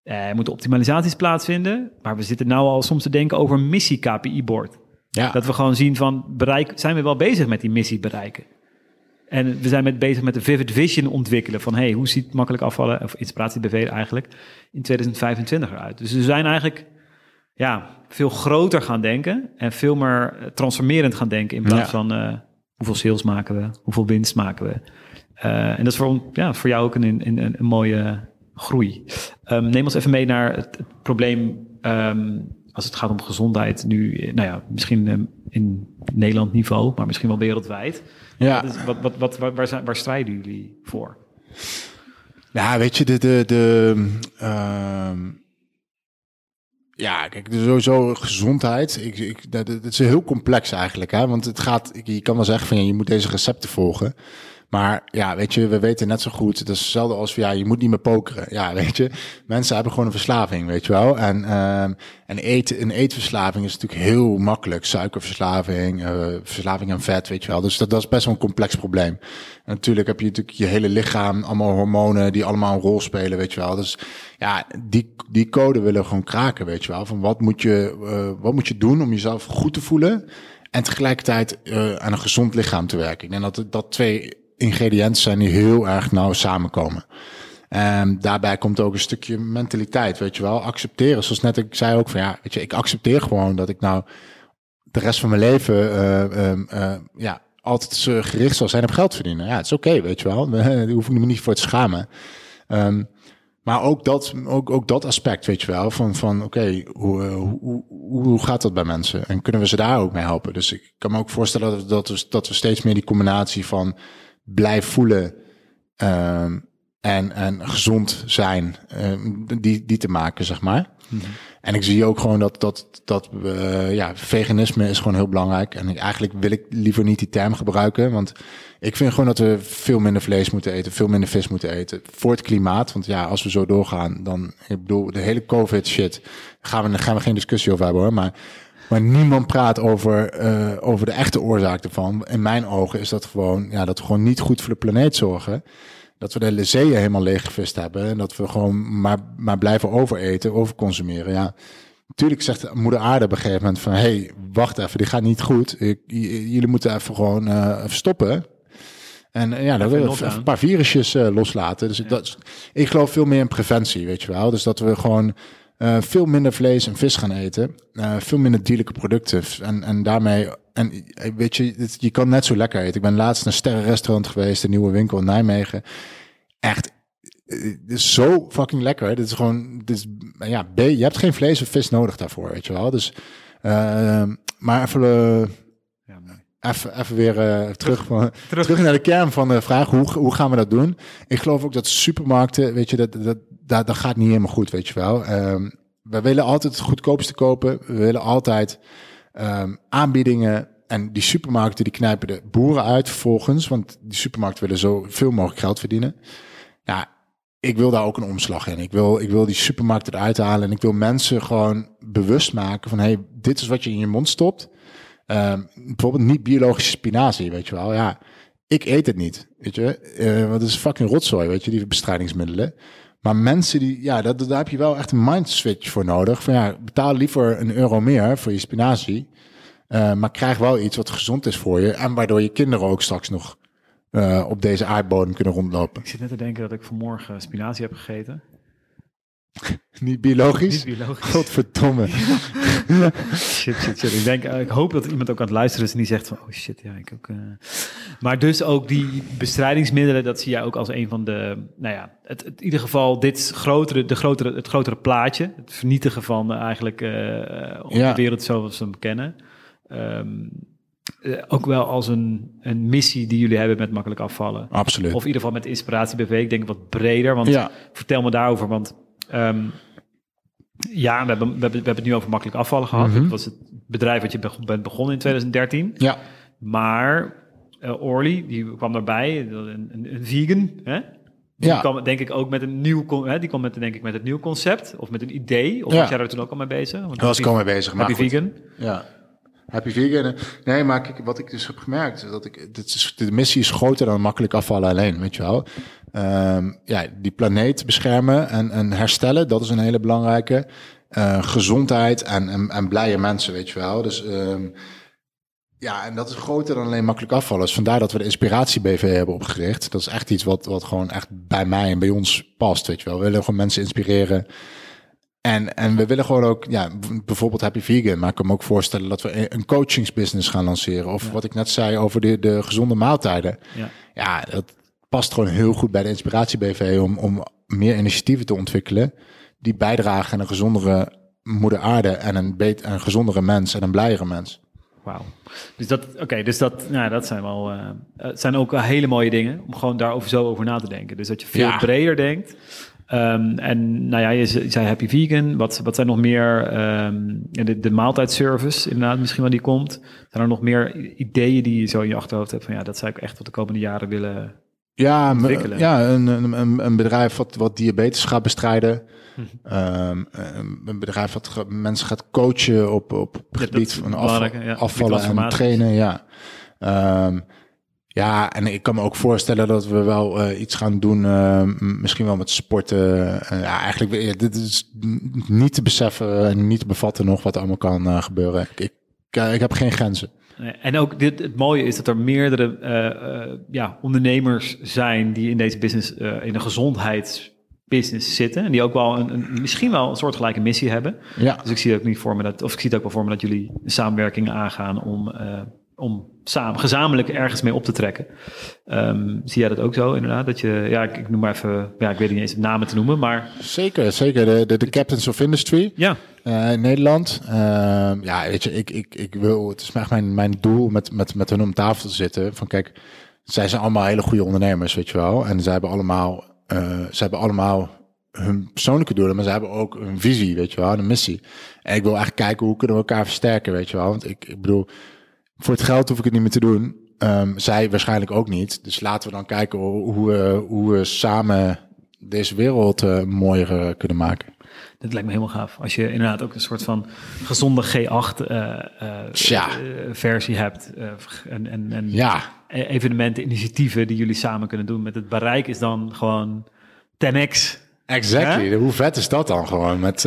er moeten optimalisaties plaatsvinden, maar we zitten nou al soms te denken over een missie-KPI-board. ja. Dat we gewoon zien van, bereik, zijn we wel bezig met die missie bereiken? En we zijn met bezig met de vivid vision ontwikkelen van, hey, hoe ziet makkelijk afvallen, of inspiratie BV eigenlijk, in 2025 eruit? Dus we zijn eigenlijk ja, veel groter gaan denken en veel meer eh, transformerend gaan denken in plaats Ja. van eh, hoeveel sales maken we, hoeveel winst maken we. Eh, en dat is voor, ja, voor jou ook een, een, een, een mooie groei. Ehm, neem ons even mee naar het, het probleem ehm, als het gaat om gezondheid nu, eh, nou ja, misschien ehm, in Nederland niveau, maar misschien wel wereldwijd. ja. Wat is- wat, wat, wat, waar, waar, strijden jullie voor? Ja, weet je, de, de, de ja, kijk, dus sowieso gezondheid. Ik, ik, dat, dat is heel complex eigenlijk, hè? Want het gaat, ik- je kan wel zeggen van ja, je moet deze recepten volgen. Maar ja, weet je, we weten net zo goed. Het is hetzelfde als ja, je moet niet meer pokeren. Ja, [LAUGHS] weet je, mensen hebben gewoon een verslaving, weet je wel. En, ehm, en eten, een eetverslaving is natuurlijk heel makkelijk. Suikerverslaving, eh, verslaving aan vet, weet je wel. Dus dat, dat is best wel een complex probleem. Natuurlijk heb je natuurlijk je hele lichaam, allemaal hormonen die allemaal een rol spelen, weet je wel. Dus ja, die, die code willen we gewoon kraken, weet je wel. Van wat moet je, eh, wat moet je doen om jezelf goed te voelen en tegelijkertijd eh, aan een gezond lichaam te werken. Ik denk dat dat twee ingrediënten zijn die heel erg nauw samenkomen. En daarbij komt ook een stukje mentaliteit, weet je wel. Accepteren, zoals net ik zei ook van ja, weet je, ik accepteer gewoon dat ik nou de rest van mijn leven eh, ehm, eh, ja, altijd gericht zal zijn op geld verdienen. Ja, het is oké, weet je wel. [LAUGHS] Daar hoef ik me niet voor te schamen. Ehm, maar ook dat, ook, ook dat aspect, weet je wel, van, van oké, hoe, eh, hoe, hoe, hoe gaat dat bij mensen? En kunnen we ze daar ook mee helpen? Dus ik kan me ook voorstellen dat, we, dat we steeds meer die combinatie van blijf voelen ehm, en, en gezond zijn, ehm, die, die te maken, zeg maar. En ik zie ook gewoon dat, dat, dat we, ja, veganisme is gewoon heel belangrijk. En eigenlijk wil ik liever niet die term gebruiken. Want ik vind gewoon dat we veel minder vlees moeten eten, veel minder vis moeten eten. Voor het klimaat. Want ja, als we zo doorgaan, dan, ik bedoel, de hele COVID shit, gaan we, gaan we geen discussie over hebben hoor. Maar, maar niemand praat over, eh, over de echte oorzaak ervan. In mijn ogen is dat gewoon, ja, dat we gewoon niet goed voor de planeet zorgen. Dat we de hele zeeën helemaal leeggevist hebben. En dat we gewoon maar, maar blijven overeten, overconsumeren. Ja, natuurlijk zegt moeder aarde op een gegeven moment van... hey, wacht even, dit gaat niet goed. Ik, jullie moeten even gewoon eh, stoppen. En eh, ja, dan willen we lockdown. even een paar virusjes loslaten. Dus dat, ik geloof veel meer in preventie, weet je wel. Dus dat we gewoon eh, veel minder vlees en vis gaan eten. eh, veel minder dierlijke producten. En, en daarmee... En eh, weet je, het- je kan net zo lekker eten. Ik ben laatst naar een sterrenrestaurant geweest, een nieuwe winkel in Nijmegen. Echt, het is zo fucking lekker. Dit is gewoon, dit is, ja, B, je hebt geen vlees of vis nodig daarvoor, weet je wel. Dus, eh, maar even, Ja, even, even weer terug, van, terug. naar de kern van de vraag, hoe, hoe gaan we dat doen? Ik geloof ook dat supermarkten, weet je, dat, dat, dat, dat gaat niet helemaal goed, weet je wel. Ehm, we willen altijd het goedkoopste kopen. We willen altijd ehm, aanbiedingen. En die supermarkten die knijpen de boeren uit vervolgens. Want die supermarkten willen zoveel mogelijk geld verdienen. Ja, ik wil daar ook een omslag in. Ik wil, ik wil die supermarkten eruit halen. En ik wil mensen gewoon bewust maken van... hey, dit is wat je in je mond stopt. Ehm, bijvoorbeeld niet biologische spinazie, weet je wel. Ja, ik eet het niet, weet je. Eh, want het is fucking rotzooi, weet je, die bestrijdingsmiddelen. Maar mensen die, ja, dat, daar heb je wel echt een mind switch voor nodig. Van ja, betaal liever een euro meer voor je spinazie. eh, maar krijg wel iets wat gezond is voor je. En waardoor je kinderen ook straks nog eh, op deze aardbodem kunnen rondlopen. Ik zit net te denken dat ik vanmorgen spinazie heb gegeten. [LAUGHS] Niet biologisch? Niet biologisch. Godverdomme. [LAUGHS] shit, shit, shit. Ik, denk, eh, ik hoop dat iemand ook aan het luisteren is en die zegt van, oh shit, ja, ik ook. eh. Maar dus ook die bestrijdingsmiddelen, dat zie jij ook als een van de, nou ja, het, het- in ieder geval dit grotere, de grotere, het grotere plaatje. Het vernietigen van eh, eigenlijk op Ja. de wereld zoals we hem kennen. Ehm, eh, ook wel als een, een missie die jullie hebben met makkelijk afvallen. Absoluut. Of in ieder geval met Inspiratie BV. Ik denk wat breder, want ja, vertel me daarover. Want ehm, ja, we hebben, we, hebben, we hebben het nu over makkelijk afvallen gehad. Mhm. Dat was het bedrijf wat je bent begonnen in 2013. ja, Maar eh Orly, die kwam daarbij, een, een, een vegan. Hè? Die Ja. kwam denk ik ook met een nieuw, hè, die kwam met, denk ik, met het nieuw concept. Of met een idee. Of Ja. was jij er toen ook al mee bezig? Want daar was ik al mee bezig. Maar vegan. Ja. Happy vegan. Nee, maar kijk, wat ik dus heb gemerkt, dat ik, dit is, de missie is groter dan makkelijk afvallen alleen, weet je wel. Ehm, ja, die planeet beschermen en, en herstellen, dat is een hele belangrijke. Eh, gezondheid en, en, en blije mensen, weet je wel. Dus ehm, ja, en dat is groter dan alleen makkelijk afvallen. Dus vandaar dat we de Inspiratie BV hebben opgericht. Dat is echt iets wat, wat gewoon echt bij mij en bij ons past, weet je wel. We willen gewoon mensen inspireren. En, en we willen gewoon ook, ja, bijvoorbeeld Happy Vegan, maar ik kan me ook voorstellen dat we een- coachingsbusiness gaan lanceren. Of wat ik net zei over de, de gezonde maaltijden. Ja. Ja, dat past gewoon heel goed bij de Inspiratie BV om, om meer initiatieven te ontwikkelen die bijdragen aan een gezondere moeder aarde en een, beter, een gezondere mens en een blijere mens. Wauw. Dus dat, oké, dus dat, nou, dat zijn wel, eh, het zijn ook hele mooie dingen om gewoon daarover zo over na te denken. Dus dat je veel Ja. breder denkt. Ehm, en nou ja, je ze- je zei happy vegan. Wat, wat zijn nog meer? ehm, de, de maaltijdservice, inderdaad, misschien wel die komt. Zijn er nog meer ideeën die je zo in je achterhoofd hebt van ja, dat zou ik echt wat de komende jaren willen. Ja, Ontwikkelen. ja een, een, een- bedrijf wat, wat diabetes gaat bestrijden. Mhm. Ehm, een bedrijf wat mensen gaat coachen op, op het gebied van afval, afvallen en trainen. Ja. Ja, en ik kan me ook voorstellen dat we wel eh, iets gaan doen, ehm, misschien wel met sporten. Eh, ja, eigenlijk, ja, dit is niet te beseffen en niet te bevatten nog wat allemaal kan eh, gebeuren. Ik, ik, heb geen grenzen. Eh, En ook dit, het mooie is dat er meerdere eh, eh, ja, ondernemers zijn die in deze business, eh, in de gezondheidsbusiness zitten. En die ook wel een, een, misschien wel een soortgelijke missie hebben. Ja, Dus ik zie het ook niet voor me dat, of ik zie het ook wel voor me dat jullie een samenwerking aangaan om, eh, om samen, gezamenlijk ergens mee op te trekken. Ehm, zie jij dat ook zo inderdaad? Dat je, ja, ik, ik noem maar even, ja, ik weet niet eens de namen te noemen, maar zeker. zeker. De, de, de Captains of Industry. ja, eh, in Nederland. Ehm, ja, weet je, ik, ik, ik wil, het is echt mijn, mijn doel met, met, met hun om tafel te zitten. Van kijk, zij zijn allemaal hele goede ondernemers, weet je wel. En zij hebben allemaal, eh ze hebben allemaal hun persoonlijke doelen, maar ze hebben ook een visie, weet je wel, en een missie. En ik wil echt kijken hoe kunnen we elkaar versterken, weet je wel. Want ik, ik bedoel, voor het geld hoef ik het niet meer te doen. Ehm, zij waarschijnlijk ook niet. Dus laten we dan kijken hoe, we, hoe we samen deze wereld eh, mooier eh, kunnen maken. dat lijkt me helemaal gaaf. Als je inderdaad ook een soort van gezonde G8 eh, eh, Tja. eh, versie hebt. eh, en, en, en Ja, e- evenementen, initiatieven die jullie samen kunnen doen. Met het bereik is dan gewoon 10x. Exactly. Hoe vet is dat dan gewoon? Met,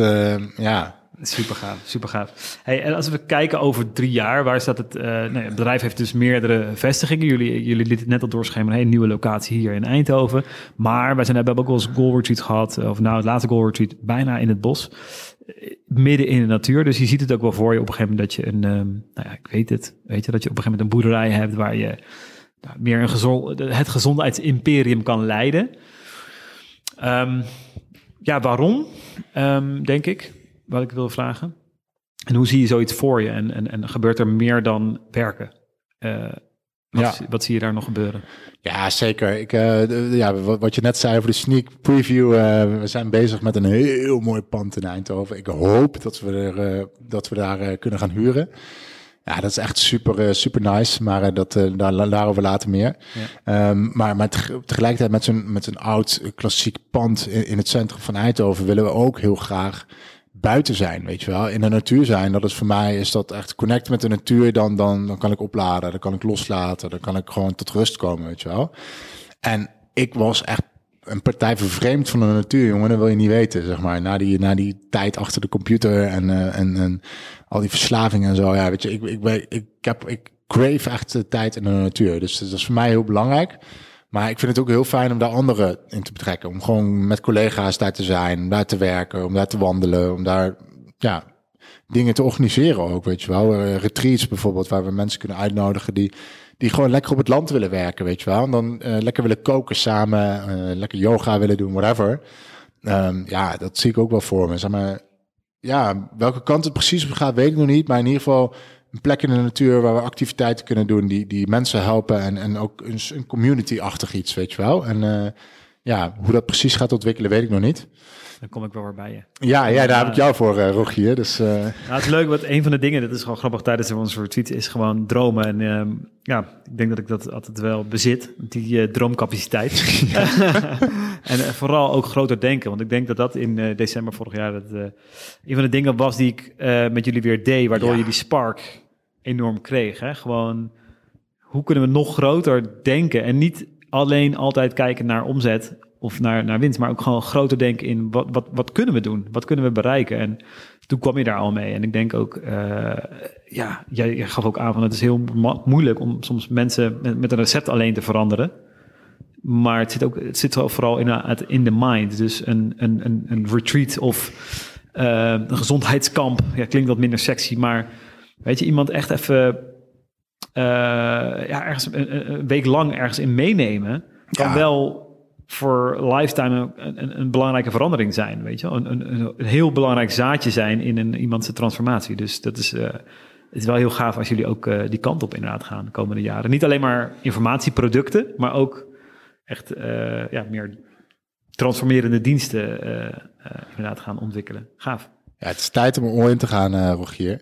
ja. Super gaaf, super gaaf. Hey, en als we kijken over drie jaar, waar staat het? ja, het bedrijf heeft dus meerdere vestigingen. Jullie, jullie lieten het net al doorschemeren, een nieuwe locatie hier in Eindhoven. Maar wij zijn, hebben ook wel eens Goal Retreat gehad, of nou het laatste Goal Retreat bijna in het bos. Eh, Midden in de natuur. Dus je ziet het ook wel voor je op een gegeven moment dat je een, ehm, nou ja, ik weet het, weet je, dat je op een gegeven moment een boerderij hebt waar je nou, meer een gezond, het gezondheidsimperium kan leiden. Ehm, ja, waarom? Ehm, denk ik, wat ik wil vragen. En hoe zie je zoiets voor je? En, en, en gebeurt er meer dan werken? Eh, wat, Ja. wat zie je daar nog gebeuren? Ja, zeker. Ik, eh, ja, wat, wat je net zei over de sneak preview. eh, we zijn bezig met een heel mooi pand in Eindhoven. Ik hoop dat we, er, dat we daar kunnen gaan huren. Ja, dat is echt super, super nice. Maar dat, daar, daarover later meer. Ehm, maar maar teg- tegelijkertijd met zo'n met zo'n oud klassiek pand in, in het centrum van Eindhoven willen we ook heel graag buiten zijn, weet je wel. In de natuur zijn, dat is voor mij, is dat echt connect met de natuur. Dan, dan, dan kan ik opladen, dan kan ik loslaten, dan kan ik gewoon tot rust komen, weet je wel. En ik was echt een partij vervreemd van de natuur, jongen. Dat wil je niet weten, zeg maar. Na die, na die tijd achter de computer en, eh, en, en al die verslavingen en zo. Ja, weet je, ik, ik, ben- ik, heb, ik crave echt de tijd in de natuur. Dus dat is voor mij heel belangrijk. Maar ik vind het ook heel fijn om daar anderen in te betrekken. Om gewoon met collega's daar te zijn, om daar te werken, om daar te wandelen, om daar ja, dingen te organiseren ook, weet je wel. Uh, retreats bijvoorbeeld, waar we mensen kunnen uitnodigen die, die gewoon lekker op het land willen werken, weet je wel. En dan uh, lekker willen koken samen, uh, lekker yoga willen doen, whatever. Um, ja, dat zie ik ook wel voor me. Zeg maar, ja, welke kant het precies gaat, weet ik nog niet. Maar in ieder geval een plek in de natuur waar we activiteiten kunnen doen die, die mensen helpen. En, en ook een, een community-achtig iets, weet je wel. En uh, ja, hoe dat precies gaat ontwikkelen, weet ik nog niet. Dan kom ik wel weer bij je. Ja, ja daar heb ik jou voor, uh, Rogier. Dus, uh... nou, het is leuk, want een van de dingen, dat is gewoon grappig tijdens onze retreat, is gewoon dromen. En uh, ja, ik denk dat ik dat altijd wel bezit, die droomcapaciteit. [LAUGHS] [LAUGHS] en vooral ook groter denken, want ik denk dat dat in december vorig jaar dat, een van de dingen was die ik met jullie weer deed, waardoor ja. die spark enorm kreeg. Hè? Gewoon, hoe kunnen we nog groter denken en niet alleen altijd kijken naar omzet of naar, naar winst, maar ook gewoon groter denken in wat, wat, wat kunnen we doen? Wat kunnen we bereiken? En toen kwam je daar al mee. En ik denk ook, uh, ja, jij, jij, gaf ook aan van het is heel moeilijk om soms mensen met, met, een recept alleen te veranderen. Maar het zit ook, het zit vooral in, in de mind. Dus een, een, een, een retreat of uh, een gezondheidskamp. Ja, klinkt wat minder sexy, maar weet je, iemand echt even uh, ja, ergens een, een, week lang ergens in meenemen. Kan ja. wel voor lifetime een, een, belangrijke verandering zijn, weet je een, een, een, heel belangrijk zaadje zijn in een, iemands transformatie. Dus dat is, uh, het is wel heel gaaf als jullie ook uh, die kant op inderdaad gaan de komende jaren. Niet alleen maar informatieproducten, maar ook echt uh, ja, meer transformerende diensten inderdaad gaan ontwikkelen. Gaaf. Ja, het is tijd om er in te gaan, Rogier.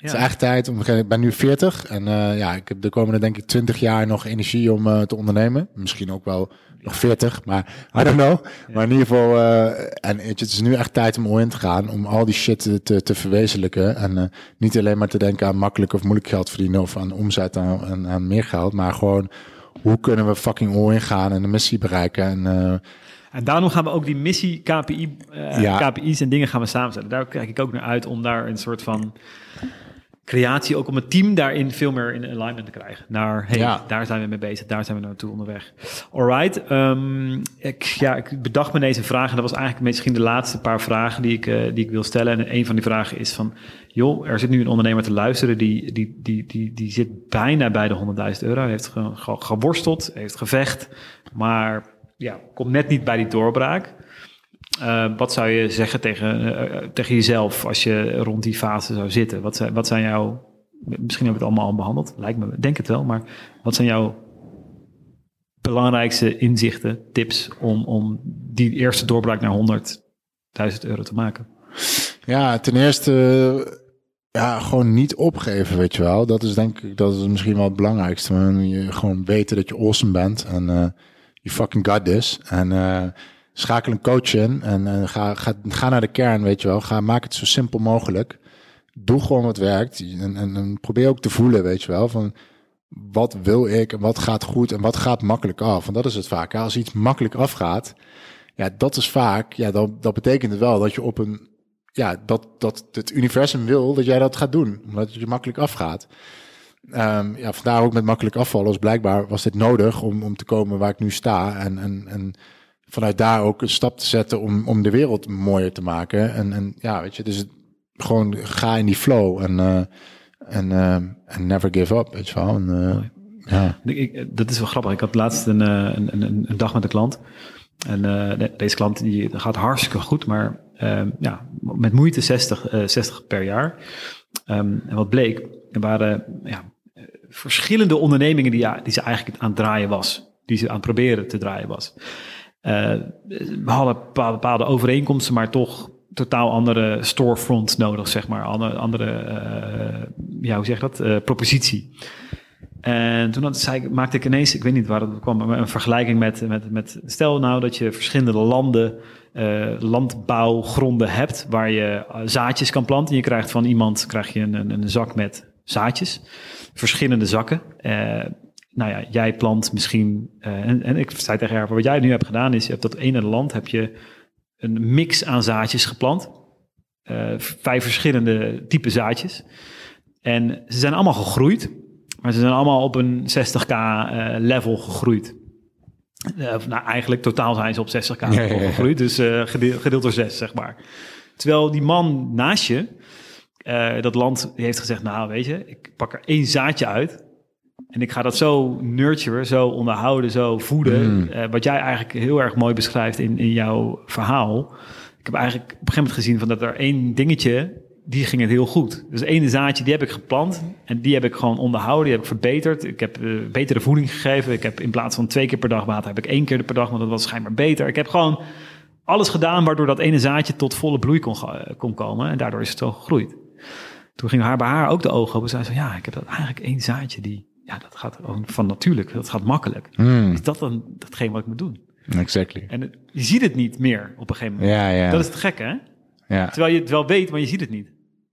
Het is echt tijd om. Ik ben nu 40 en uh, ja, ik heb de komende denk ik 20 jaar nog energie om uh, te ondernemen. Misschien ook wel nog 40, maar I don't know. Maar in ieder geval, uh, en het is nu echt tijd om all in te gaan, om al die shit te, te, verwezenlijken. En niet alleen maar te denken aan makkelijk of moeilijk geld verdienen of aan omzet en aan, aan, meer geld, maar gewoon hoe kunnen we fucking all in gaan en de missie bereiken. En, en daarom gaan we ook die missie, KPI, ja. KPI's en dingen gaan we samenstellen. Daar kijk ik ook naar uit om daar een soort van creatie ook om het team daarin veel meer in alignment te krijgen. Naar, hey, ja. daar zijn we mee bezig, daar zijn we naartoe onderweg. Alright, um, ik, ja, ik bedacht me deze vraag en dat was eigenlijk misschien de laatste paar vragen die ik, uh, die ik wil stellen. En een van die vragen is van, joh, er zit nu een ondernemer te luisteren die, die, die, die, die zit bijna bij de 100.000 euro, heeft ge, ge, geworsteld, heeft gevecht, maar ja, komt net niet bij die doorbraak. Uh, wat zou je zeggen tegen, uh, tegen jezelf als je rond die fase zou zitten? Wat, zijn, wat zijn jouw, misschien hebben we het allemaal al behandeld, lijkt me, denk het wel, maar wat zijn jouw belangrijkste inzichten, tips om, om die eerste doorbraak naar 100.000 euro te maken? Ja, ten eerste ja, gewoon niet opgeven, weet je wel. Dat is denk ik, dat is misschien wel het belangrijkste. Je gewoon weten dat je awesome bent en uh, you fucking got this. En schakel een coach in en, en ga, ga, ga naar de kern, weet je wel. Ga, maak het zo simpel mogelijk. Doe gewoon wat werkt en, en, en probeer ook te voelen, weet je wel, van wat wil ik en wat gaat goed en wat gaat makkelijk af. Want dat is het vaak. Als iets makkelijk afgaat, ja, dat is vaak, ja, dat, dat betekent het wel dat je op een, ja, dat, dat het universum wil dat jij dat gaat doen, omdat het je makkelijk afgaat. Um, ja, vandaar ook met makkelijk afvallen, dus blijkbaar was dit nodig om, om te komen waar ik nu sta. En, en, en vanuit daar ook een stap te zetten om, om de wereld mooier te maken. En, en ja, weet je, dus gewoon ga in die flow en, uh, en, uh, en never give up, weet je wel. En, uh, ja. Ik, dat is wel grappig. Ik had laatst een, een, een, een dag met een klant. En deze klant die gaat hartstikke goed, maar ehm, ja, met moeite 60, 60 per jaar. Um, en wat bleek, er waren ja, verschillende ondernemingen die, ja, die ze eigenlijk aan het draaien was. Die ze aan het proberen te draaien was. Uh, we hadden bepaalde overeenkomsten, maar toch totaal andere storefront nodig, zeg maar. Andere, andere uh, ja, hoe zeg je dat? Uh, propositie. En toen had, zei, maakte ik ineens, ik weet niet waar het kwam, een vergelijking met, met, met stel nou dat je verschillende landen, landbouwgronden hebt waar je zaadjes kan planten. Je krijgt van iemand krijg je een, een, een zak met zaadjes, verschillende zakken nou ja, jij plant misschien, uh, en, en ik zei tegen haar, wat jij nu hebt gedaan is, je hebt dat ene land, heb je een mix aan zaadjes geplant. Uh, vijf verschillende type zaadjes. En ze zijn allemaal gegroeid, maar ze zijn allemaal op een 60k uh, eh, level gegroeid. Nou, eigenlijk totaal zijn ze op 60k Ja, ja, ja. gegroeid. Dus eh, gedeeld, gedeeld door 6, zeg maar. Terwijl die man naast je, eh, dat land, die heeft gezegd... nou, weet je, ik pak er één zaadje uit... en ik ga dat zo nurturen, zo onderhouden, zo voeden... Mm. eh, wat jij eigenlijk heel erg mooi beschrijft in, in jouw verhaal. Ik heb eigenlijk op een gegeven moment gezien... van dat er één dingetje, die ging het heel goed. Dus ene zaadje, die heb ik geplant... en die heb ik gewoon onderhouden, die heb ik verbeterd. Ik heb eh, betere voeding gegeven. Ik heb in plaats van twee keer per dag water... heb ik één keer per dag, want dat was schijnbaar beter. Ik heb gewoon alles gedaan waardoor dat ene zaadje tot volle bloei kon, ga- kon komen. En daardoor is het zo gegroeid. Toen ging haar bij haar ook de ogen open. Zei ze, ja, ik heb dat eigenlijk één zaadje die... Ja, dat gaat van natuurlijk. Dat gaat makkelijk. Hmm, Is dat dan datgene wat ik moet doen? exactly. En het- je ziet het niet meer op een gegeven moment. Ja, ja. Dat is het gekke, hè? ja. Terwijl je het wel weet, maar je ziet het niet.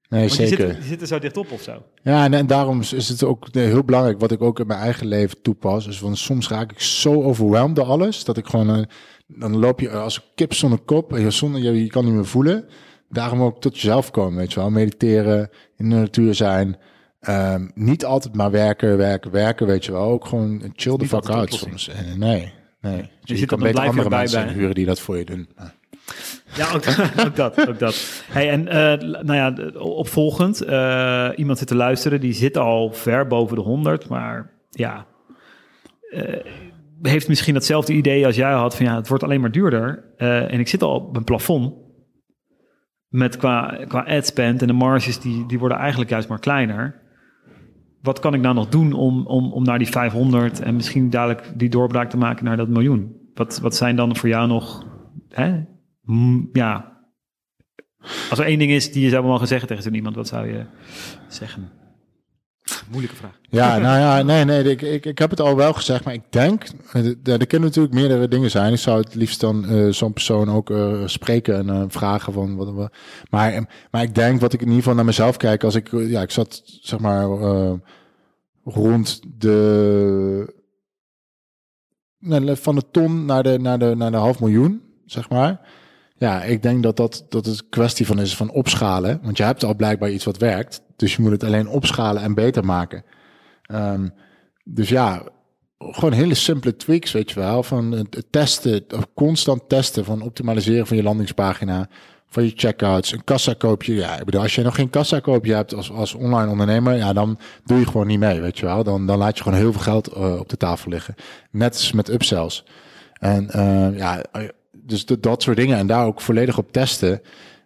Nee, Want je zeker. zit, je zit er zo dichtop of zo. Ja, en, en daarom is het ook eh, heel belangrijk, wat ik ook in mijn eigen leven toepas, is van soms raak ik zo overweldigd door alles, dat ik gewoon, eh, dan loop je als een kip zonder kop, en je, zonder, je, je kan niet meer voelen. Daarom ook tot jezelf komen, weet je wel. Mediteren, in de natuur zijn, ehm, niet altijd maar werken, werken, werken, weet je wel. Ook gewoon chill niet fuck de out soms. Eh, nee, nee. Je, zit er kan beter je andere mensen bij. huren die dat voor je doen. Ja. Ja, ook, [LAUGHS] ook dat. Ook dat. Hey, en eh, nou ja, de- opvolgend, eh, iemand zit te luisteren, die zit al ver boven de 100, maar ja, heeft misschien datzelfde idee als jij had van ja, het wordt alleen maar duurder. En ik zit al op een plafond met qua, qua ad spend en de marges die, die worden eigenlijk juist maar kleiner. Wat kan ik nou nog doen om, om, om naar die 500 en misschien dadelijk die doorbraak te maken naar dat miljoen? Wat, wat zijn dan voor jou nog, hè? Ja, als er één ding is die je zou mogen zeggen tegen zo'n iemand, wat zou je zeggen? Moeilijke vraag. Ja, nou ja, nee, nee, ik, ik, ik heb het al wel gezegd, maar ik denk, eh, er er kunnen natuurlijk meerdere dingen zijn. Ik zou het liefst dan eh, zo'n persoon ook eh, spreken en vragen van wat, wat maar, eh, maar ik denk wat ik in ieder geval naar mezelf kijk, als ik, ja, ik zat zeg maar rond de, van de ton naar de, naar de, naar de half miljoen, zeg maar. Ja, ik denk dat dat, dat het kwestie van is van opschalen. Want je hebt al blijkbaar iets wat werkt. Dus je moet het alleen opschalen en beter maken. Ehm, dus ja, gewoon hele simpele tweaks, weet je wel. Van het testen, constant testen van optimaliseren van je landingspagina, van je checkouts, een kassakoopje. Ja, ik bedoel, als je nog geen kassakoopje hebt als, als online ondernemer, ja, dan doe je gewoon niet mee, weet je wel. Dan, dan laat je gewoon heel veel geld eh, op de tafel liggen. Net als met upsells. En eh, ja, dus dat- dat soort dingen. En daar ook volledig op testen.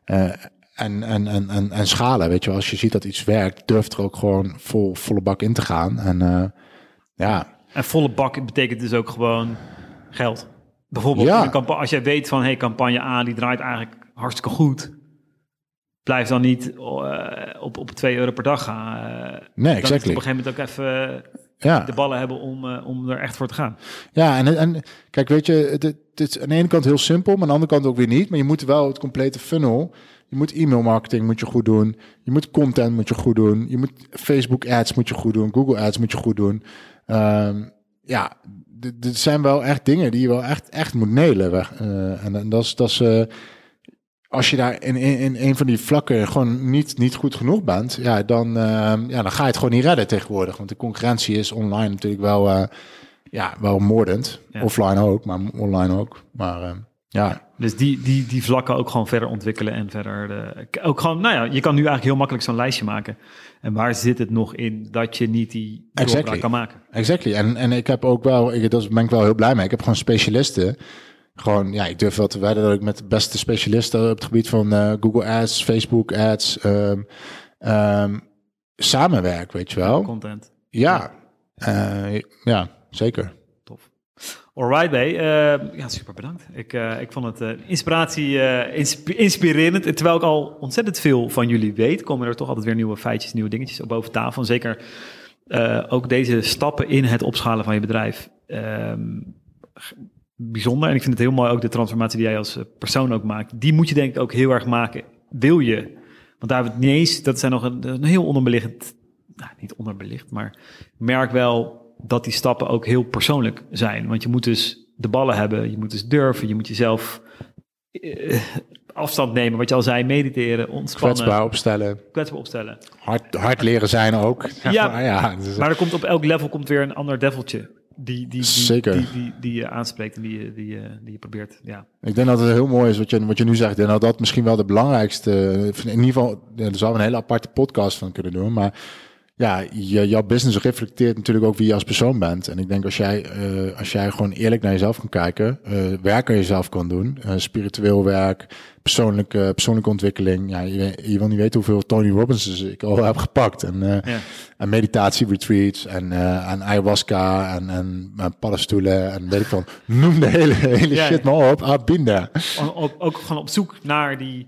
eh, en, en, en, en, en schalen, weet je wel. Als je ziet dat iets werkt, durf er ook gewoon vol, volle bak in te gaan. En eh, ja, En volle bak betekent dus ook gewoon geld. Bijvoorbeeld Ja. als jij weet van hey, campagne A die draait eigenlijk hartstikke goed. Blijf dan niet eh, op, op 2 euro per dag gaan. Eh, nee, exactly. op een gegeven moment ook even Ja. de ballen hebben om, eh, om er echt voor te gaan. Ja, en, en kijk, weet je, het, het is aan de ene kant heel simpel, maar aan de andere kant ook weer niet. Maar je moet wel het complete funnel. Je moet e-mail marketing moet je goed doen. Je moet content moet je goed doen. Je moet Facebook ads moet je goed doen. Google ads moet je goed doen. Ehm, ja, dit zijn wel echt dingen die je wel echt, echt moet. Eh, en, en dat is, dat is eh, als je daar in, in, in een van die vlakken gewoon niet, niet goed genoeg bent, ja dan, ehm, ja, dan ga je het gewoon niet redden tegenwoordig. Want de concurrentie is online natuurlijk wel, eh, ja, wel moordend. Ja. Offline ook, maar online ook. Maar ehm, ja, Dus die, die, die vlakken ook gewoon verder ontwikkelen en verder. De, ook gewoon, nou ja, je kan nu eigenlijk heel makkelijk zo'n lijstje maken. En waar zit het nog in dat je niet die Exactly. kan maken? exactly. En, en ik heb ook wel, ik, daar ben ik wel heel blij mee. Ik heb gewoon specialisten. Gewoon, ja, ik durf wel te wedden dat ik met de beste specialisten op het gebied van eh, Google Ads, Facebook Ads, ehm, samenwerk, weet je wel. Content. Ja, eh, ja, zeker. Tof. Alright, Bay. Eh, ja, super bedankt. Ik, ik vond het inspiratie insp- inspirerend. En terwijl ik al ontzettend veel van jullie weet, komen er toch altijd weer nieuwe feitjes, nieuwe dingetjes op boven tafel. En zeker ook deze stappen in het opschalen van je bedrijf. ehm, bijzonder. En ik vind het heel mooi ook de transformatie die jij als eh, persoon ook maakt. Die moet je denk ik ook heel erg maken. Wil je? Want daar hebben we het niet eens. Dat zijn nog een, een heel onderbeliggend. Nou, niet onderbelicht, maar merk wel dat die stappen ook heel persoonlijk zijn. Want je moet dus de ballen hebben, je moet dus durven, je moet jezelf eh, afstand nemen. Wat je al zei, mediteren, ontspannen, Kwetsbaar opstellen. kwetsbaar opstellen. Hard, hard leren zijn ook. Ja. [LAUGHS] maar ja, dus- Maar er komt op elk level komt weer een ander deviltje die, die, die, Zeker. die, die, die je aanspreekt en die, je- die, je- die je probeert. Ja. Ik denk dat het heel mooi is wat je, wat je nu zegt. En dat dat misschien wel de belangrijkste. In ieder geval, daar zouden we een hele aparte podcast van kunnen doen. Maar ja, je, jouw business reflecteert natuurlijk ook wie je als persoon bent. En ik denk als jij, eh, als jij gewoon eerlijk naar jezelf kan kijken, eh, werk aan jezelf kan doen, eh, spiritueel werk, persoonlijke, persoonlijke ontwikkeling. Ja, je, je wil niet weten hoeveel Tony Robbins ik al [LAUGHS] heb gepakt. En, Ja. en meditatie-retreats en, en ayahuasca en, en, en paddenstoelen en weet ik van. Noem de hele, hele Ja, shit maar op. Ah, binden. Ook, ook, gewoon op zoek naar die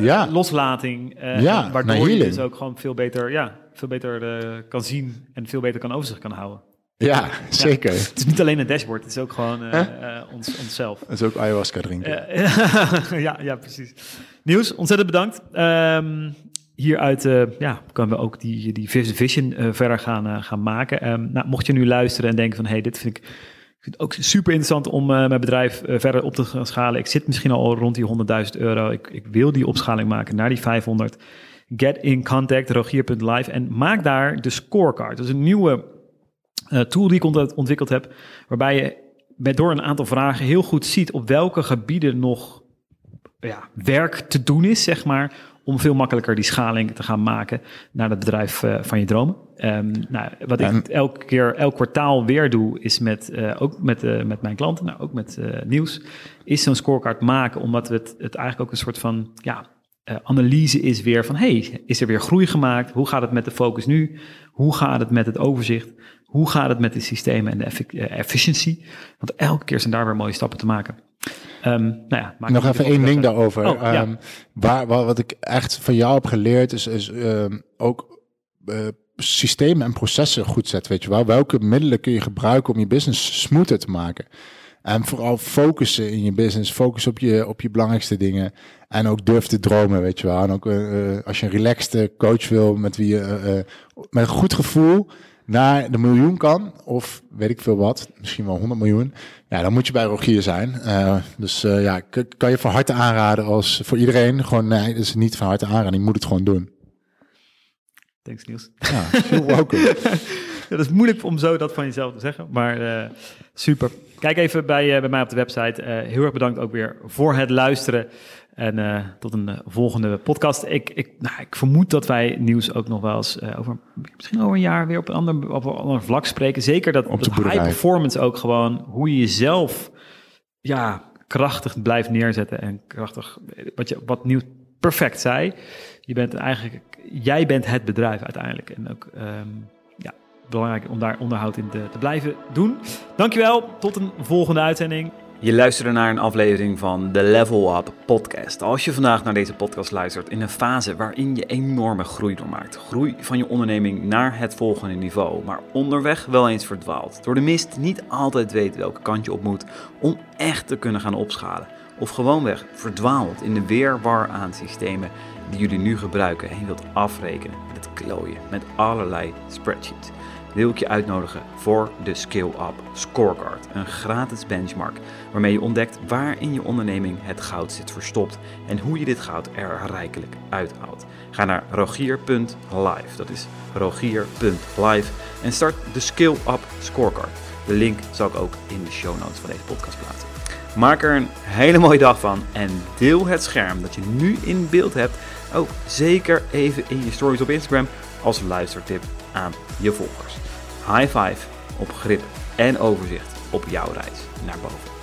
Ja. loslating. eh, Ja, waardoor je healing. dus ook gewoon veel beter, ja, veel beter eh, kan zien en veel beter kan overzicht kan houden. Ja, zeker. Het is niet alleen een dashboard, het is ook gewoon eh, eh, ons, onszelf. Dat is ook ayahuasca drinken. Eh, [LAUGHS] ja, ja, precies. Niels, ontzettend bedankt. Ehm, hieruit eh, ja, kunnen we ook die, die Vision eh, verder gaan, eh, gaan maken. Ehm, nou, mocht je nu luisteren en denken van... hey, dit vind ik vind het ook super interessant om eh, mijn bedrijf eh, verder op te schalen. Ik zit misschien al rond die 100.000 euro. Ik, ik wil die opschaling maken naar die 500. Get in contact, rogier.live en maak daar de scorecard. Dat is een nieuwe eh, tool die ik ont- ontwikkeld heb, waarbij je met door een aantal vragen heel goed ziet op welke gebieden nog ja, werk te doen is, zeg maar, om veel makkelijker die schaling te gaan maken naar het bedrijf van je dromen. Ehm, nou, wat ik En- elke keer, elk kwartaal weer doe, is met, eh, ook met, eh, met mijn klanten, nou, ook met eh, nieuws, is zo'n scorecard maken, omdat het, het eigenlijk ook een soort van, ja, analyse is weer van, hey, is er weer groei gemaakt? Hoe gaat het met de focus nu? Hoe gaat het met het overzicht? Hoe gaat het met de systemen en de effic- efficiency? Want elke keer zijn daar weer mooie stappen te maken. Ehm, nou ja, Nog even één ding daarover. Oh, ja. Ehm, waar, waar, wat ik echt van jou heb geleerd is, is ook systemen en processen goed zetten. Weet je wel? Welke middelen kun je gebruiken om je business smoother te maken? En vooral focussen in je business, focus op je, op je belangrijkste dingen. En ook durf te dromen, weet je wel. En ook eh, eh, als je een relaxte coach wil met wie je eh, met een goed gevoel naar de miljoen kan, of weet ik veel wat, misschien wel 100 miljoen, ja, dan moet je bij Rogier zijn. Dus eh, ja, kan je van harte aanraden als voor iedereen. Gewoon, nee, dat is niet van harte aanraden, je moet het gewoon doen. Thanks Niels. Ja, feel welcome. [LAUGHS] Ja, dat is moeilijk om zo dat van jezelf te zeggen, maar eh, super. Kijk even bij, eh, bij mij op de website. Eh, heel erg bedankt ook weer voor het luisteren. En tot een volgende podcast. Ik, ik, nou, ik vermoed dat wij nieuws ook nog wel eens over misschien over een jaar weer op een ander, op een ander vlak spreken. Zeker dat, Op de dat high performance ook gewoon hoe je jezelf ja, krachtig blijft neerzetten en krachtig wat je wat nieuw perfect zei. Je bent eigenlijk jij bent het bedrijf uiteindelijk en ook ehm, ja belangrijk om daar onderhoud in te, te blijven doen. Dankjewel, tot een volgende uitzending. Je luisterde naar een aflevering van de Level Up podcast. Als je vandaag naar deze podcast luistert in een fase waarin je enorme groei doormaakt. Groei van je onderneming naar het volgende niveau, maar onderweg wel eens verdwaalt. Door de mist niet altijd weet welke kant je op moet om echt te kunnen gaan opschalen. Of gewoonweg verdwaalt in de weerwar aan systemen die jullie nu gebruiken en je wilt afrekenen met het klooien met allerlei spreadsheets wil ik je uitnodigen voor de Skill Up Scorecard. Een gratis benchmark waarmee je ontdekt waar in je onderneming het goud zit verstopt en hoe je dit goud er rijkelijk uithaalt. Ga naar rogier.live, dat is rogier.live en start de Skill Up Scorecard. De link zal ik ook in de show notes van deze podcast plaatsen. Maak er een hele mooie dag van en deel het scherm dat je nu in beeld hebt ook zeker even in je stories op Instagram als luistertip aan je volgers. High five op grip en overzicht op jouw reis naar boven.